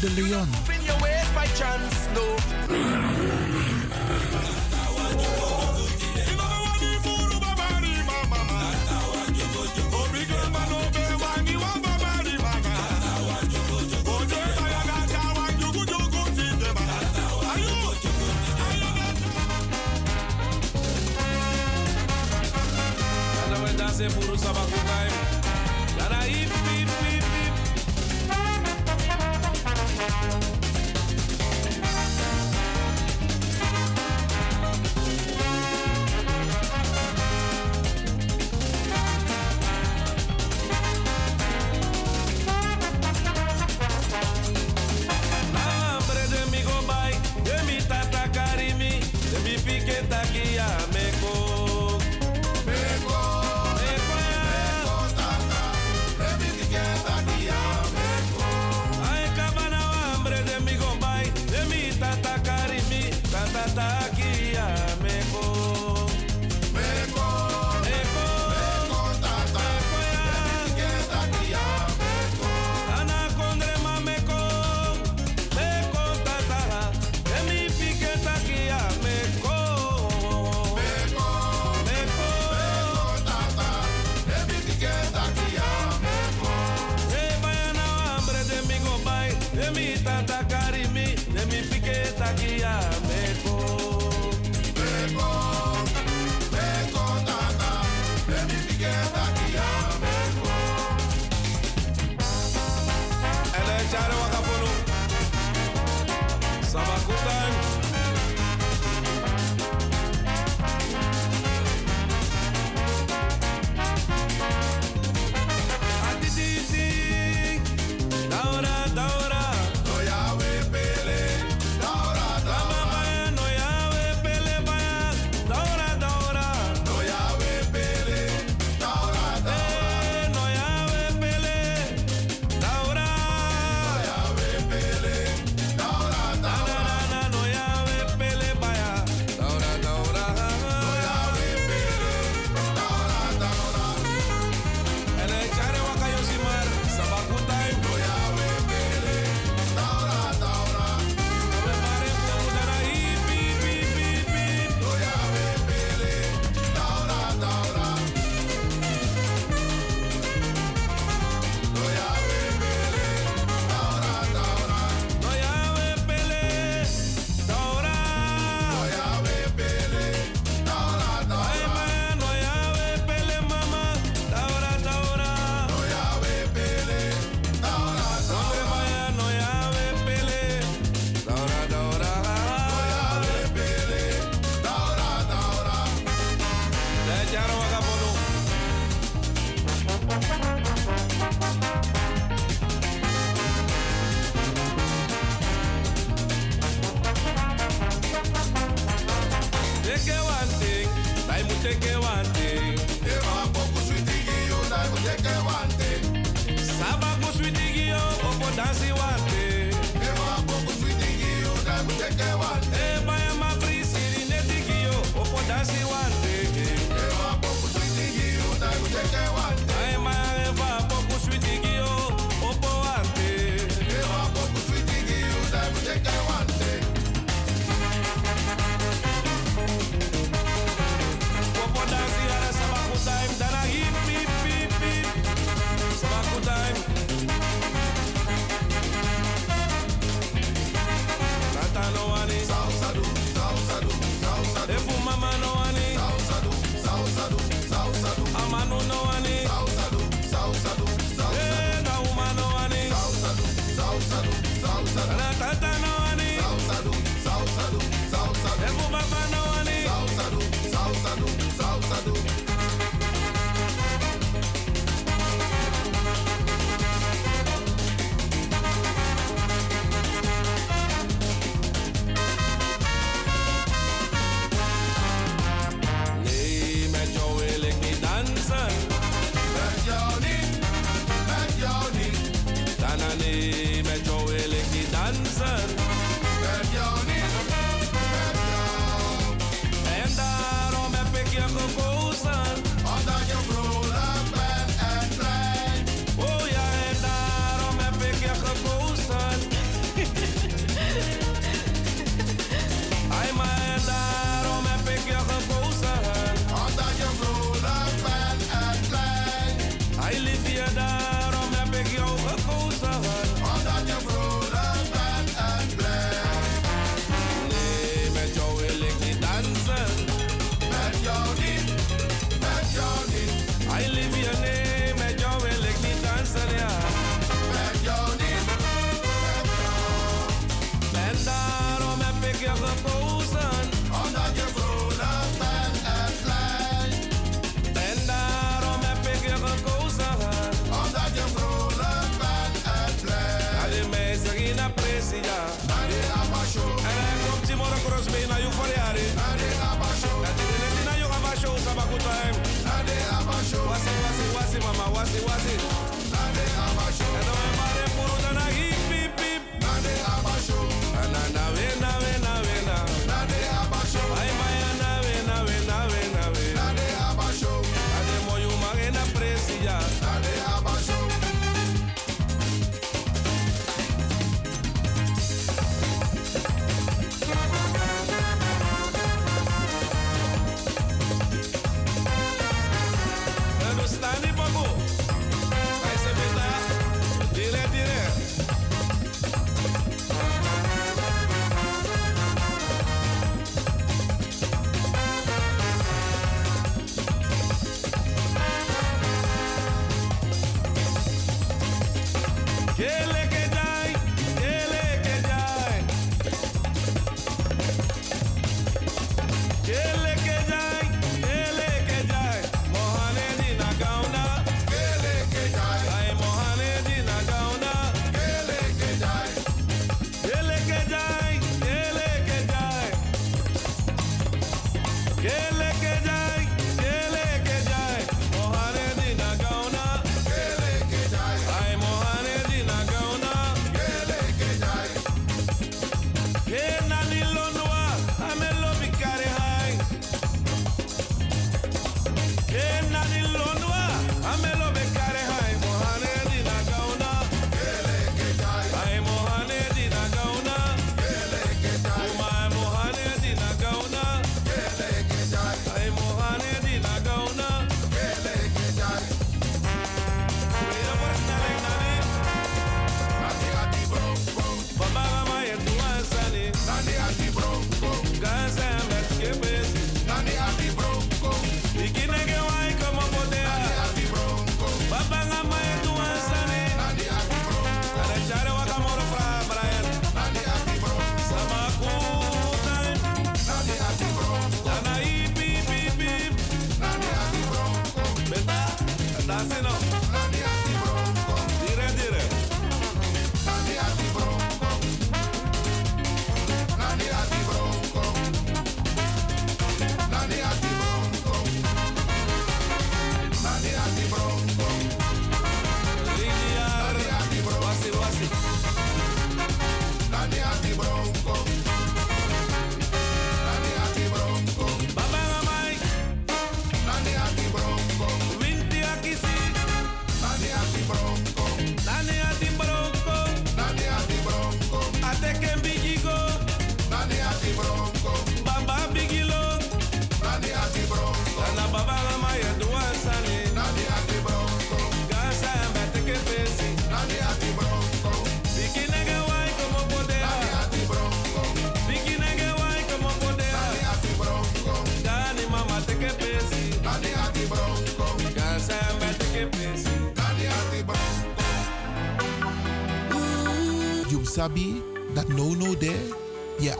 de Leon.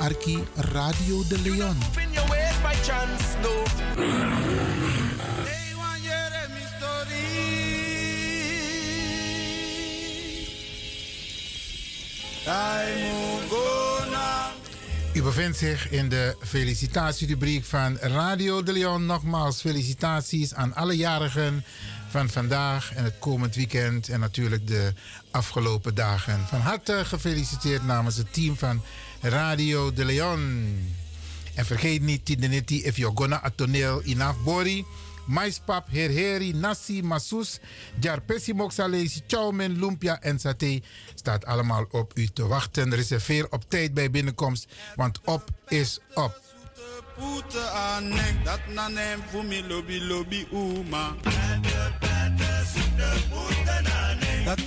Radio de Leon. U bevindt zich in de felicitatierubriek van Radio de Leon. Nogmaals, felicitaties aan alle jarigen van vandaag en het komend weekend en natuurlijk de afgelopen dagen. Van harte gefeliciteerd namens het team van Radio de Leon. En vergeet niet, Tidiniti, if you're gonna at toneel in Afbori. Maispap, herheri, nasi, masus, jarpesi chow chowmen, lumpia en saté staat allemaal op u te wachten. Reserveer op tijd bij binnenkomst, want op is op. Dat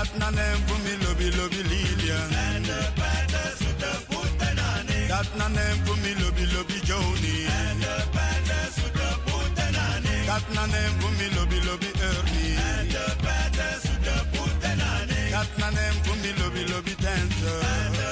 dat na nem voor me lobby lobby Lilian. En de pijten zoete poeten. Dat na nem voor me lobby lobby Joni. En de pijten zoete poeten. Dat na nem voor me lobby lobby Ernie. En de pijten zoete poeten. Dat na nem voor me lobby lobby Dancer. En de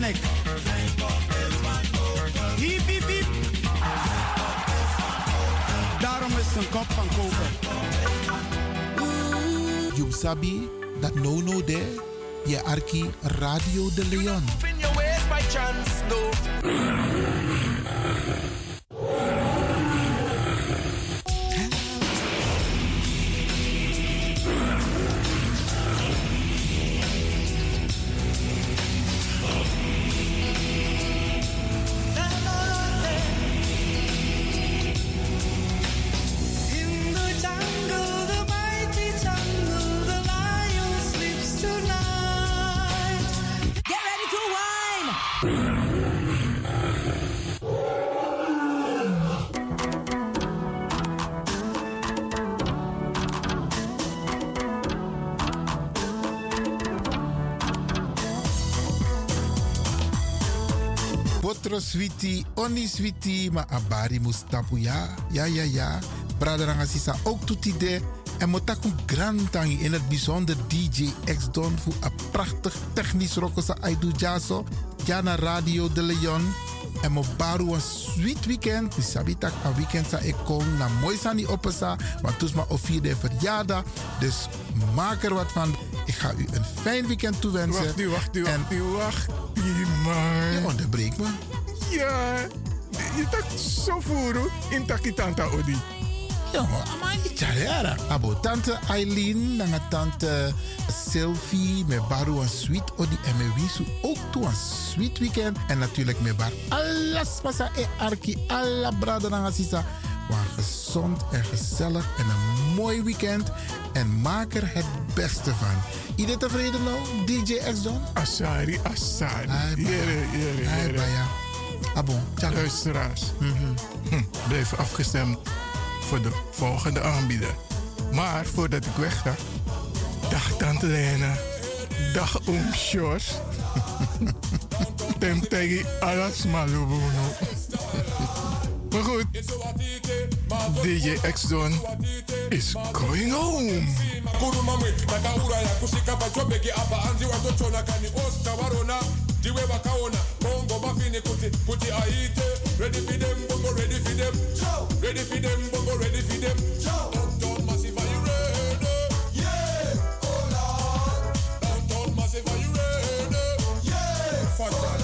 ben Daarom is een kop van koper. You sabi dat no no there, je arki Radio de Leon. Switi, Oni Switi, maar Abari Mustapu, ja, ja, ja, ja. Braderanga Sisa ook toet idee. En Motaku Grantangi in het bijzonder DJ X Don voor een prachtig technisch rokosa Aidu Jaso. Ja, naar Radio de Leon. En mo baru een sweet weekend. Mi sabi tak een weekend sa ik kom na mooi sani opesa. Want toes ma of vierde verjaardag. Dus maak er wat van. Ik ga u een fijn weekend toewensen. Wacht nu, wacht nu, wacht En- nu, wacht. Je onderbreekt me. Ja, je tak zo voeren in takitanta odi. Ja, maar niet jaren. Abo tante Eileen, nanga tante Sylvie, met baru een sweet odi en me wisu ook toe een sweet weekend. En natuurlijk met bar alles masa e arki, alla brada nanga sisa. Maar gezond en gezellig en een mooi weekend. En maak er het beste van. Iedereen tevreden nou, DJ X Don? Asari, Asari. Hai, baya. Jere, jere, Hai, jere. baya. Abo, tjaka. Luisteraars, hm, blijf afgestemd voor de volgende aanbieder. Maar voordat ik weg ga, dag Tante Lena, dag Oom Sjors. Tem tegi alas malubuno. Maar goed, DJ X-Don is going home. Kurumamwe takauraya kusvika pachobheki apa hanzi watochona kani osta varona ndiwe vakaona bongo mafini kuti kuti aite ready for them bongo ready for them ready for them bongo ready for them Downtown Massive, are you ready? Yeah, oh Lord. Downtown Massive, are you ready? Yeah, fantastic.